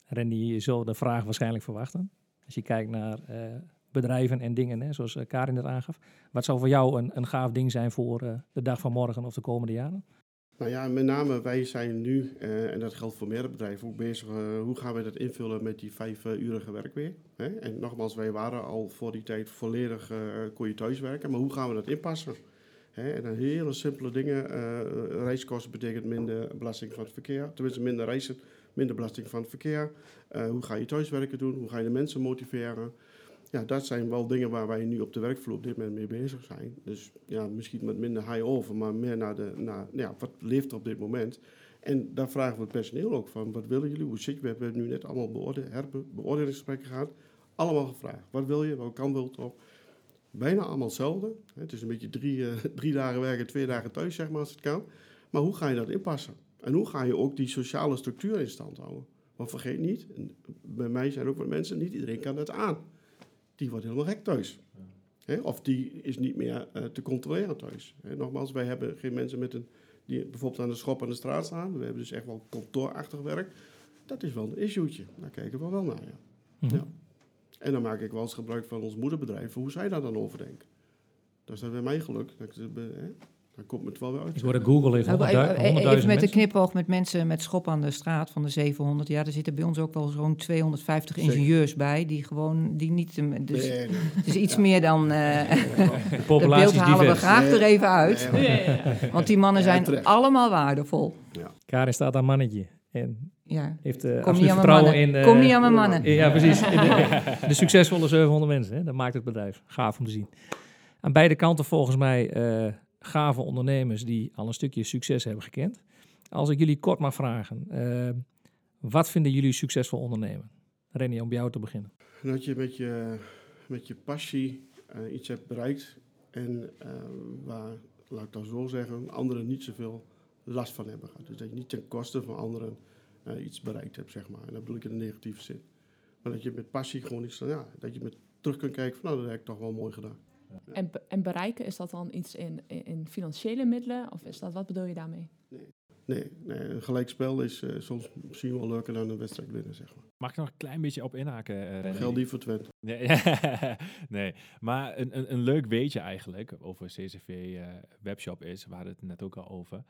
Randy, je zou de vraag waarschijnlijk verwachten. Als je kijkt naar eh, bedrijven en dingen, hè, zoals eh, Karin net aangaf. Wat zou voor jou een, een gaaf ding zijn voor de dag van morgen of de komende jaren? Nou ja, met name wij zijn nu, eh, en dat geldt voor meerdere bedrijven, ook bezig. eh, hoe gaan we dat invullen met die vijf-urige werkweek? Hè? En nogmaals, wij waren al voor die tijd volledig, eh kon je thuiswerken, maar hoe gaan we dat inpassen? En dan hele simpele dingen. eh, reiskosten betekent minder belasting van het verkeer. Tenminste, minder reizen, minder belasting van het verkeer. Eh, hoe ga je thuiswerken doen? Hoe ga je de mensen motiveren? Ja, dat zijn wel dingen waar wij nu op de werkvloer op dit moment mee bezig zijn. Dus ja, misschien met minder high over, maar meer naar de, naar, ja, wat leeft er op dit moment? En daar vragen we het personeel ook van, wat willen jullie? Hoe zit je? We hebben nu net allemaal beoordelingsgesprekken gehad. Allemaal gevraagd. Wat wil je? Welke kant wil je op? Bijna allemaal hetzelfde. Het is een beetje drie, eh, drie dagen werken, twee dagen thuis, zeg maar, als het kan. Maar hoe ga je dat inpassen? En hoe ga je ook die sociale structuur in stand houden? Want vergeet niet, bij mij zijn ook wat mensen, niet iedereen kan dat aan. Die wordt helemaal gek thuis. Of die is niet meer eh, te controleren thuis. Nogmaals, wij hebben geen mensen met een, die bijvoorbeeld aan de schop aan de straat staan. We hebben dus echt wel kantoorachtig werk. Dat is wel een issue'tje. Daar kijken we wel naar, ja. Mhm. Ja. En dan maak ik wel eens gebruik van ons moederbedrijf, hoe zij daar dan over denken. Dat is dan weer mijn geluk. Dat ik, het be- hè, dan komt het wel weer uit. Ik hoorde Google heeft Nou, 100.000 even- even 100.000 met de knipoog met mensen met schop aan de straat van de 700. Ja, er zitten bij ons ook wel zo'n 250 Zeker. ingenieurs bij. Die gewoon, die niet... Dus, Nee, iets meer dan... eh De populatie beeld halen we divers. graag Nee. er even uit. Ja, ja, ja. Want die mannen Ja, zijn terecht. allemaal waardevol. Karin staat aan mannetje. En Ja. heeft eh Kom niet absoluut aan mijn vertrouwen mannen. in... eh, Kom niet aan mijn mannen. Ja, precies. De, de succesvolle 700 mensen. Hè? Dat maakt het bedrijf. Gaaf om te zien. Aan beide kanten volgens mij eh, gave ondernemers die al een stukje succes hebben gekend. Als ik jullie kort mag vragen. eh, wat vinden jullie succesvol ondernemen? Rennie, om bij jou te beginnen. En dat je met je, met je passie eh, iets hebt bereikt en eh, waar, laat ik dan zo zeggen, anderen niet zoveel last van hebben gehad. Dus dat je niet ten koste van anderen iets bereikt hebt, zeg maar. En dat bedoel ik in een negatieve zin. Maar dat je met passie gewoon iets, ja, dat je met terug kunt kijken van, nou, dat heb ik toch wel mooi gedaan. En, en bereiken, is dat dan iets in, in, in financiële middelen? Of is dat, wat bedoel je daarmee? Nee, nee een gelijkspel is eh, soms misschien wel leuker dan een wedstrijd winnen, zeg maar. Mag ik nog een klein beetje op inhaken? eh, Randy? Geldt niet voor Twente. Nee, nee. maar een, een, een leuk weetje eigenlijk over CCV eh, Webshop is, waar het net ook al over,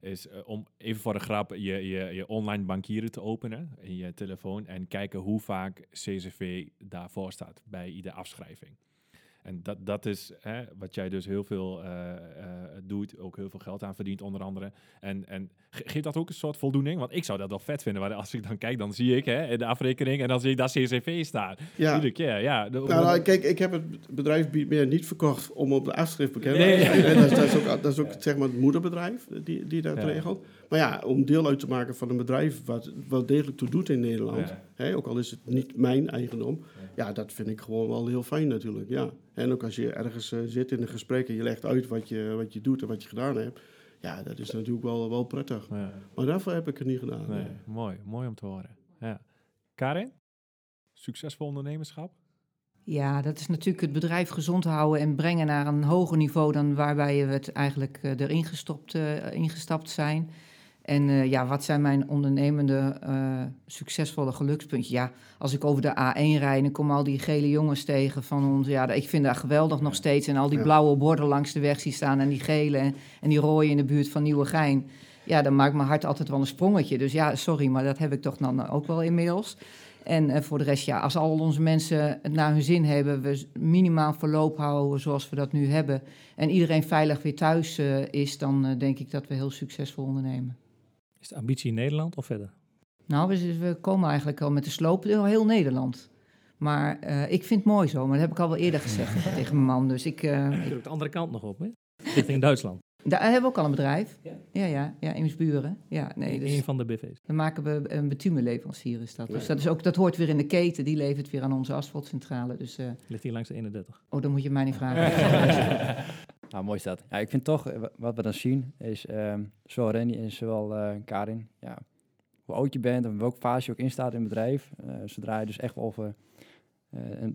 is eh, om even voor de grap je, je, je online bankieren te openen in je telefoon en kijken hoe vaak CCV daarvoor staat bij iedere afschrijving. En dat, dat is hè, wat jij dus heel veel eh, eh, doet, ook heel veel geld aan verdient onder andere. En, en ge- geeft dat ook een soort voldoening? Want ik zou dat wel vet vinden, maar als ik dan kijk, dan zie ik hè, de afrekening en dan zie ik dat CCV staan. Ja, Iedere keer, ja. De- Nou, nou, kijk, ik heb het bedrijf meer niet verkocht om op de afschrift bekend te zijn. Dat, is- dat is ook, dat is ook zeg maar het moederbedrijf die, die dat Ja. regelt. Maar ja, om deel uit te maken van een bedrijf wat wel degelijk toe doet in Nederland. Ja. Hè, ook al is het niet mijn eigendom. Ja, dat vind ik gewoon wel heel fijn natuurlijk. Ja. En ook als je ergens eh, zit in een gesprek en je legt uit wat je, wat je doet en wat je gedaan hebt. Ja, dat is natuurlijk wel, wel prettig. Ja, Maar daarvoor heb ik het niet gedaan. nee, nee. mooi, mooi om te horen. Ja. Karin? Succesvol ondernemerschap? Ja, dat is natuurlijk het bedrijf gezond houden en brengen naar een hoger niveau dan waarbij we het eigenlijk eh, erin gestopt, eh, ingestapt zijn. En eh, ja, wat zijn mijn ondernemende eh, succesvolle gelukspuntjes? Ja, als ik over de A1 rijd en kom al die gele jongens tegen van ons. Ja, ik vind dat geweldig nog steeds. En al die blauwe borden langs de weg zie staan en die gele en, die rode in de buurt van Nieuwegein. ja, dan maakt mijn hart altijd wel een sprongetje. Dus ja, sorry, maar dat heb ik toch dan ook wel inmiddels. En eh, voor de rest, ja, als al onze mensen het naar hun zin hebben, we minimaal verloop houden zoals we dat nu hebben, en iedereen veilig weer thuis eh, is, dan eh, denk ik dat we heel succesvol ondernemen. Is de ambitie in Nederland of verder? Nou, we, komen eigenlijk al met de sloop door heel Nederland. Maar eh, ik vind het mooi zo, maar dat heb ik al wel eerder gezegd tegen mijn man. Dus ik, eh, Je ook de andere kant nog op, hè? Richting Duitsland. daar hebben we ook al een bedrijf. Ja. Ja, ja, ja, Eemsburen. Ja, nee, dus Een van de BV's. dan maken we een bitumenleverancier is dat. Dus dat, is ook, dat hoort weer in de keten, die levert weer aan onze asfaltcentrale. Dus, eh, Ligt hier langs de 31. oh, dan moet je mij niet vragen. Nou, mooi is dat. Ja, ik vind toch, eh, wa- wat we dan zien, is ehm zowel Renny en zowel eh, Karin, ja, hoe oud je bent en welke fase je ook in staat in het bedrijf. eh, zodra je dus echt over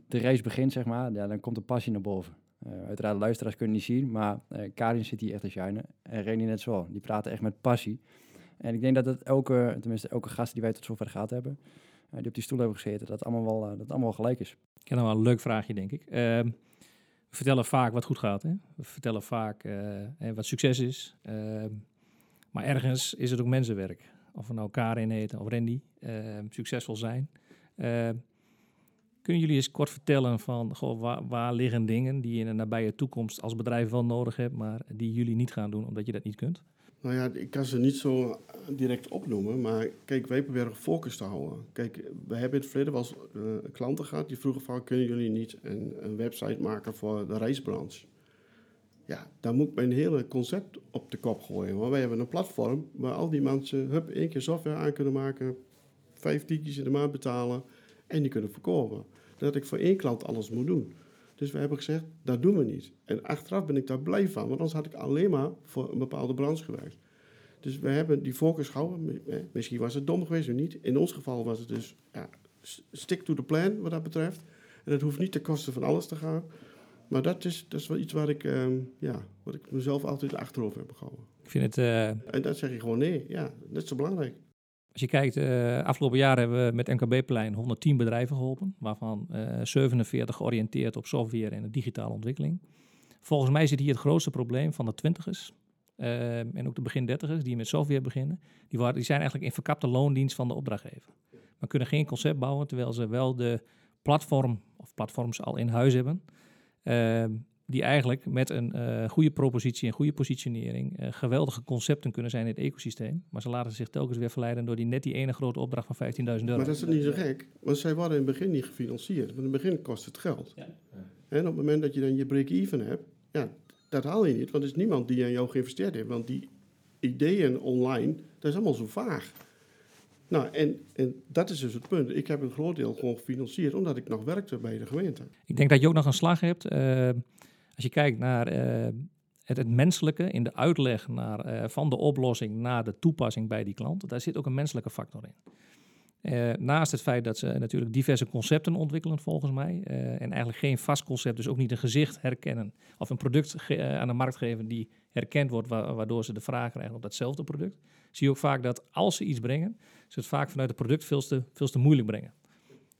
de race begint, zeg maar, ja, dan komt de passie naar boven. Uiteraard, luisteraars kunnen niet zien, maar Karin zit hier echt te shinen. En Renny net zo. Die praten echt met passie. En ik denk dat het elke, tenminste elke gast die wij tot zover gehad hebben, die op die stoel hebben gezeten, dat allemaal wel, dat allemaal wel gelijk is. Ik heb wel een leuk vraagje, denk ik. We vertellen vaak wat goed gaat. Hè? We vertellen vaak eh, wat succes is. Ehm, maar ergens is het ook mensenwerk. Of we nou Karin heten of Randy. ehm, succesvol zijn. Ehm, kunnen jullie eens kort vertellen van goh, waar, waar liggen dingen die je in de nabije toekomst als bedrijf wel nodig hebt, maar die jullie niet gaan doen omdat je dat niet kunt? Nou ja, ik kan ze niet zo eh, direct opnoemen, maar kijk, wij proberen focus te houden. Kijk, we hebben in het verleden wel eh, klanten gehad die vroegen van, kunnen jullie niet een, een website maken voor de reisbranche? Ja, daar moet ik mijn hele concept op de kop gooien. Want wij hebben een platform waar al die mensen, hup, één keer software aan kunnen maken, vijf tientjes in de maand betalen en die kunnen verkopen. Dat ik voor één klant alles moet doen. Dus we hebben gezegd, dat doen we niet. En achteraf ben ik daar blij van, want anders had ik alleen maar voor een bepaalde branche gewerkt. Dus we hebben die focus gehouden. Eh, Misschien was het dom geweest of niet. In ons geval was het dus ja, stick to the plan wat dat betreft. En het hoeft niet ten koste van alles te gaan. Maar dat is, dat is wel iets waar ik, ehm, ja, wat ik mezelf altijd achterover heb gehouden. Ik vind het eh, En dan zeg je gewoon nee. Ja, dat is zo belangrijk. Als je kijkt, eh afgelopen jaar hebben we met MKB-plein 110 bedrijven geholpen, waarvan eh 47 georiënteerd op software en digitale ontwikkeling. Volgens mij zit hier het grootste probleem van de twintigers eh, en ook de begin dertigers die met software beginnen. Die, die zijn eigenlijk in verkapte loondienst van de opdrachtgever. Maar kunnen geen concept bouwen, terwijl ze wel de platform of platforms al in huis hebben. Die eigenlijk met een eh, goede propositie en goede positionering eh, geweldige concepten kunnen zijn in het ecosysteem. Maar ze laten zich telkens weer verleiden door die net die ene grote opdracht van 15.000 euro. Maar dat is niet zo gek. Want zij worden in het begin niet gefinancierd. Want in het begin kost het geld. En op het moment dat je dan je break-even hebt, ja, dat haal je niet. Want er is niemand die aan jou geïnvesteerd heeft. Want die ideeën online, dat is allemaal zo vaag. Nou, en, en dat is dus het punt. Ik heb een groot deel gewoon gefinancierd, omdat ik nog werkte bij de gemeente. Ik denk dat je ook nog een slag hebt. eh, als je kijkt naar eh, het, het menselijke in de uitleg naar, eh, van de oplossing naar de toepassing bij die klant. Daar zit ook een menselijke factor in. Eh, naast het feit dat ze natuurlijk diverse concepten ontwikkelen, volgens mij. en eigenlijk geen vast concept, dus ook niet een gezicht herkennen. Of een product aan de markt geven die herkend wordt, wa- waardoor ze de vraag krijgen op datzelfde product. Zie je ook vaak dat als ze iets brengen, ze het vaak vanuit het product veel te, moeilijk brengen.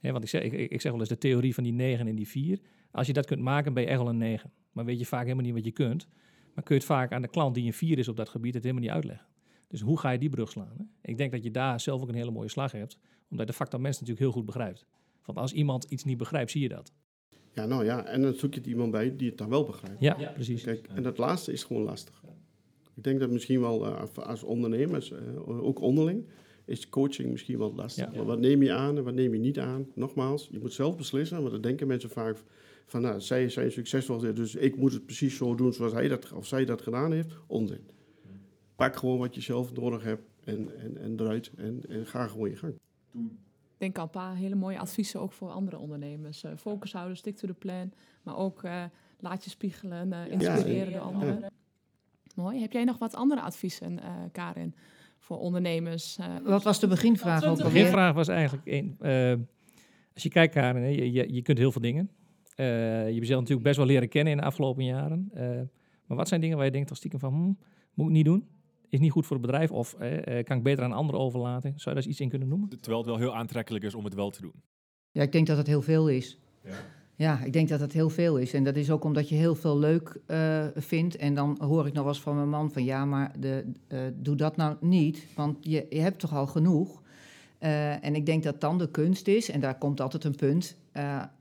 Want ik zeg, ik, zeg wel eens de theorie van die 9 en die 4. Als je dat kunt maken, ben je echt wel een 9. Maar weet je vaak helemaal niet wat je kunt. Maar kun je het vaak aan de klant die een 4 is op dat gebied het helemaal niet uitleggen. Dus hoe ga je die brug slaan? Hè? Ik denk dat je daar zelf ook een hele mooie slag hebt. Omdat je de factor mens natuurlijk heel goed begrijpt. Want als iemand iets niet begrijpt, zie je dat. Ja, nou ja, en dan zoek je er iemand bij die het dan wel begrijpt. Ja, precies. Kijk, en dat laatste is gewoon lastig. Ik denk dat misschien wel eh, als- als ondernemers, eh, ook onderling, is coaching misschien wel lastig. Ja. Wat neem je aan en wat neem je niet aan? Nogmaals, je moet zelf beslissen, want dan denken mensen vaak van, nou, zij zijn succesvol, dus ik moet het precies zo doen zoals hij dat of zij dat gedaan heeft. Onzin. Pak gewoon wat je zelf nodig hebt en, en, en eruit en, en ga gewoon je gang. Ik denk al een paar hele mooie adviezen ook voor andere ondernemers. Eh, focus houden, stick to the plan. Maar ook eh, laat je spiegelen, eh, inspireren door anderen. Mooi. Heb jij nog wat andere adviezen, eh, Karin, voor ondernemers? eh, Wat was de beginvraag ook De beginvraag was eigenlijk, een, eh, als je kijkt Karin, hè, je, je, je kunt heel veel dingen. Eh, je hebt jezelf natuurlijk best wel leren kennen in de afgelopen jaren. Eh, maar wat zijn dingen waar je denkt toch stiekem van, hm, moet ik niet doen? Is niet goed voor het bedrijf of kan ik beter aan anderen overlaten? Zou je daar eens iets in kunnen noemen? Terwijl het wel heel aantrekkelijk is om het wel te doen. Ja, ik denk dat het heel veel is. Ja, ik denk dat dat heel veel is. En dat is ook omdat je heel veel leuk eh, vindt. En dan hoor ik nog wel eens van mijn man van ja, maar de, eh, doe dat nou niet. Want je, je hebt toch al genoeg. Eh, en ik denk dat dan de kunst is, en daar komt altijd een punt.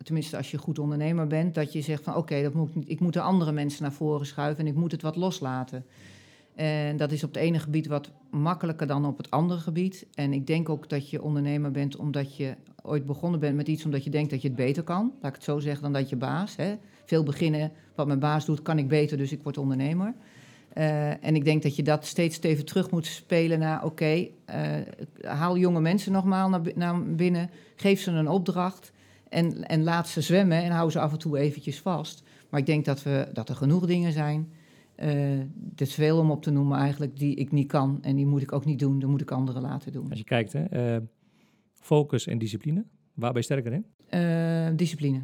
tenminste, als je goed ondernemer bent, dat je zegt van oké, dat moet ik ik moet de andere mensen naar voren schuiven en ik moet het wat loslaten. En dat is op het ene gebied wat makkelijker dan op het andere gebied. En ik denk ook dat je ondernemer bent omdat je ooit begonnen bent met iets omdat je denkt dat je het beter kan. Laat ik het zo zeggen dan dat je baas. Hè. Veel beginnen, wat mijn baas doet, kan ik beter, dus ik word ondernemer. Eh, en ik denk dat je dat steeds even terug moet spelen naar... oké, eh, haal jonge mensen nogmaals naar, naar binnen, geef ze een opdracht... En, en laat ze zwemmen en hou ze af en toe eventjes vast. Maar ik denk dat, we, dat er genoeg dingen zijn... het is veel om op te noemen eigenlijk die ik niet kan. En die moet ik ook niet doen, dan moet ik anderen laten doen. Als je kijkt, hè, focus en discipline. Waar ben je sterker in? Eh, discipline.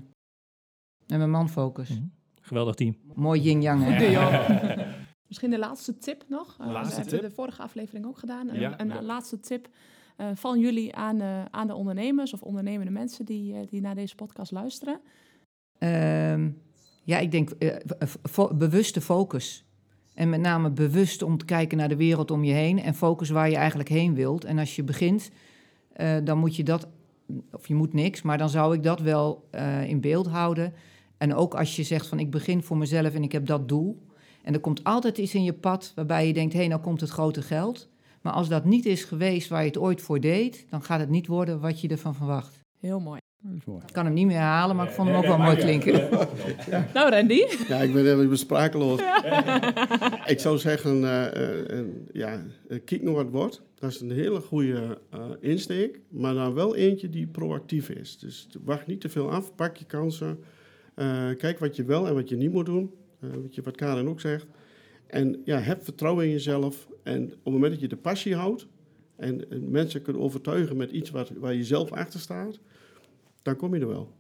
En mijn man focus. Mhm. Geweldig team. Mooi yin-yang, hè? Misschien de laatste tip nog. Eh, Laatste dat hebben tip? we de vorige aflevering ook gedaan. Een, Ja, een ja. laatste tip eh, van jullie aan, eh, aan de ondernemers of ondernemende mensen die, eh, die naar deze podcast luisteren. Ehm, ja, ik denk eh, fo- bewuste focus. En met name bewust om te kijken naar de wereld om je heen en focus waar je eigenlijk heen wilt. En als je begint, eh, dan moet je dat, of je moet niks, maar dan zou ik dat wel eh, in beeld houden. En ook als je zegt van ik begin voor mezelf en ik heb dat doel. En er komt altijd iets in je pad waarbij je denkt, hé, nou komt het grote geld. Maar als dat niet is geweest waar je het ooit voor deed, dan gaat het niet worden wat je ervan verwacht. Heel mooi. Ik kan hem niet meer herhalen, maar ik vond hem ook wel mooi klinken. Nou, Randy. Ja, ik ben even sprakeloos. ik zou zeggen, eh, eh, eh, ja, kijk naar wat het wordt. Dat is een hele goede eh, insteek, maar dan wel eentje die proactief is. Dus wacht niet te veel af, pak je kansen. Eh, kijk wat je wel en wat je niet moet doen. Eh, wat, je, wat Karen ook zegt. En ja, heb vertrouwen in jezelf. En op het moment dat je de passie houdt en, en mensen kunt overtuigen met iets wat, waar je zelf achter staat, dan kom je er wel.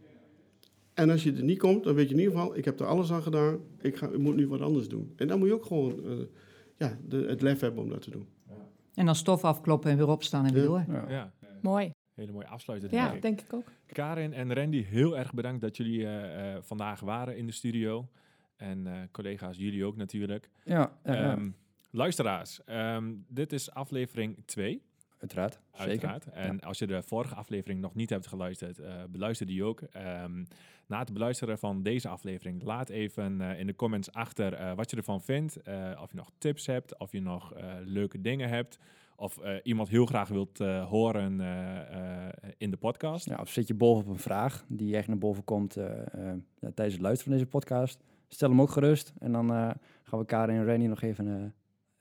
En als je er niet komt, dan weet je in ieder geval, ik heb er alles aan gedaan, ik, ga, ik moet nu wat anders doen. En dan moet je ook gewoon eh, ja, de, het lef hebben om dat te doen. En dan stof afkloppen en weer opstaan en weer Ja. door. Ja. Ja, Mooi. hele mooie afsluiter. Ja, denk ik. denk ik ook. Karin en Randy, heel erg bedankt dat jullie eh, eh, vandaag waren in de studio. En eh, collega's, jullie ook natuurlijk. Ja. Ehm, luisteraars, ehm, dit is aflevering 2, uiteraard. Zeker. En als je de vorige aflevering nog niet hebt geluisterd, eh, beluister die ook. Ehm, na het beluisteren van deze aflevering, laat even eh, in de comments achter eh, wat je ervan vindt. Of je nog tips hebt, of je nog leuke dingen hebt. Of iemand heel graag wilt horen in de podcast. Ja, of zit je boven op een vraag die echt naar boven komt ja, tijdens het luisteren van deze podcast. Stel hem ook gerust. En dan gaan we Karin en Randy nog even,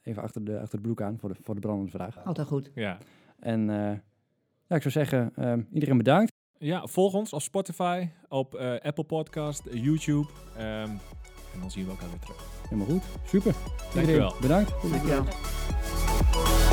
even achter, de, achter de broek aan voor de, voor de brandende vraag. Altijd goed. Ja. En eh, ja, ik zou zeggen, eh, iedereen bedankt. Ja, volg ons op Spotify, op eh, Apple Podcast, YouTube. Ehm, en dan zien we elkaar weer terug. Helemaal goed. Super. Dankjewel. Iedereen bedankt. Dankjewel.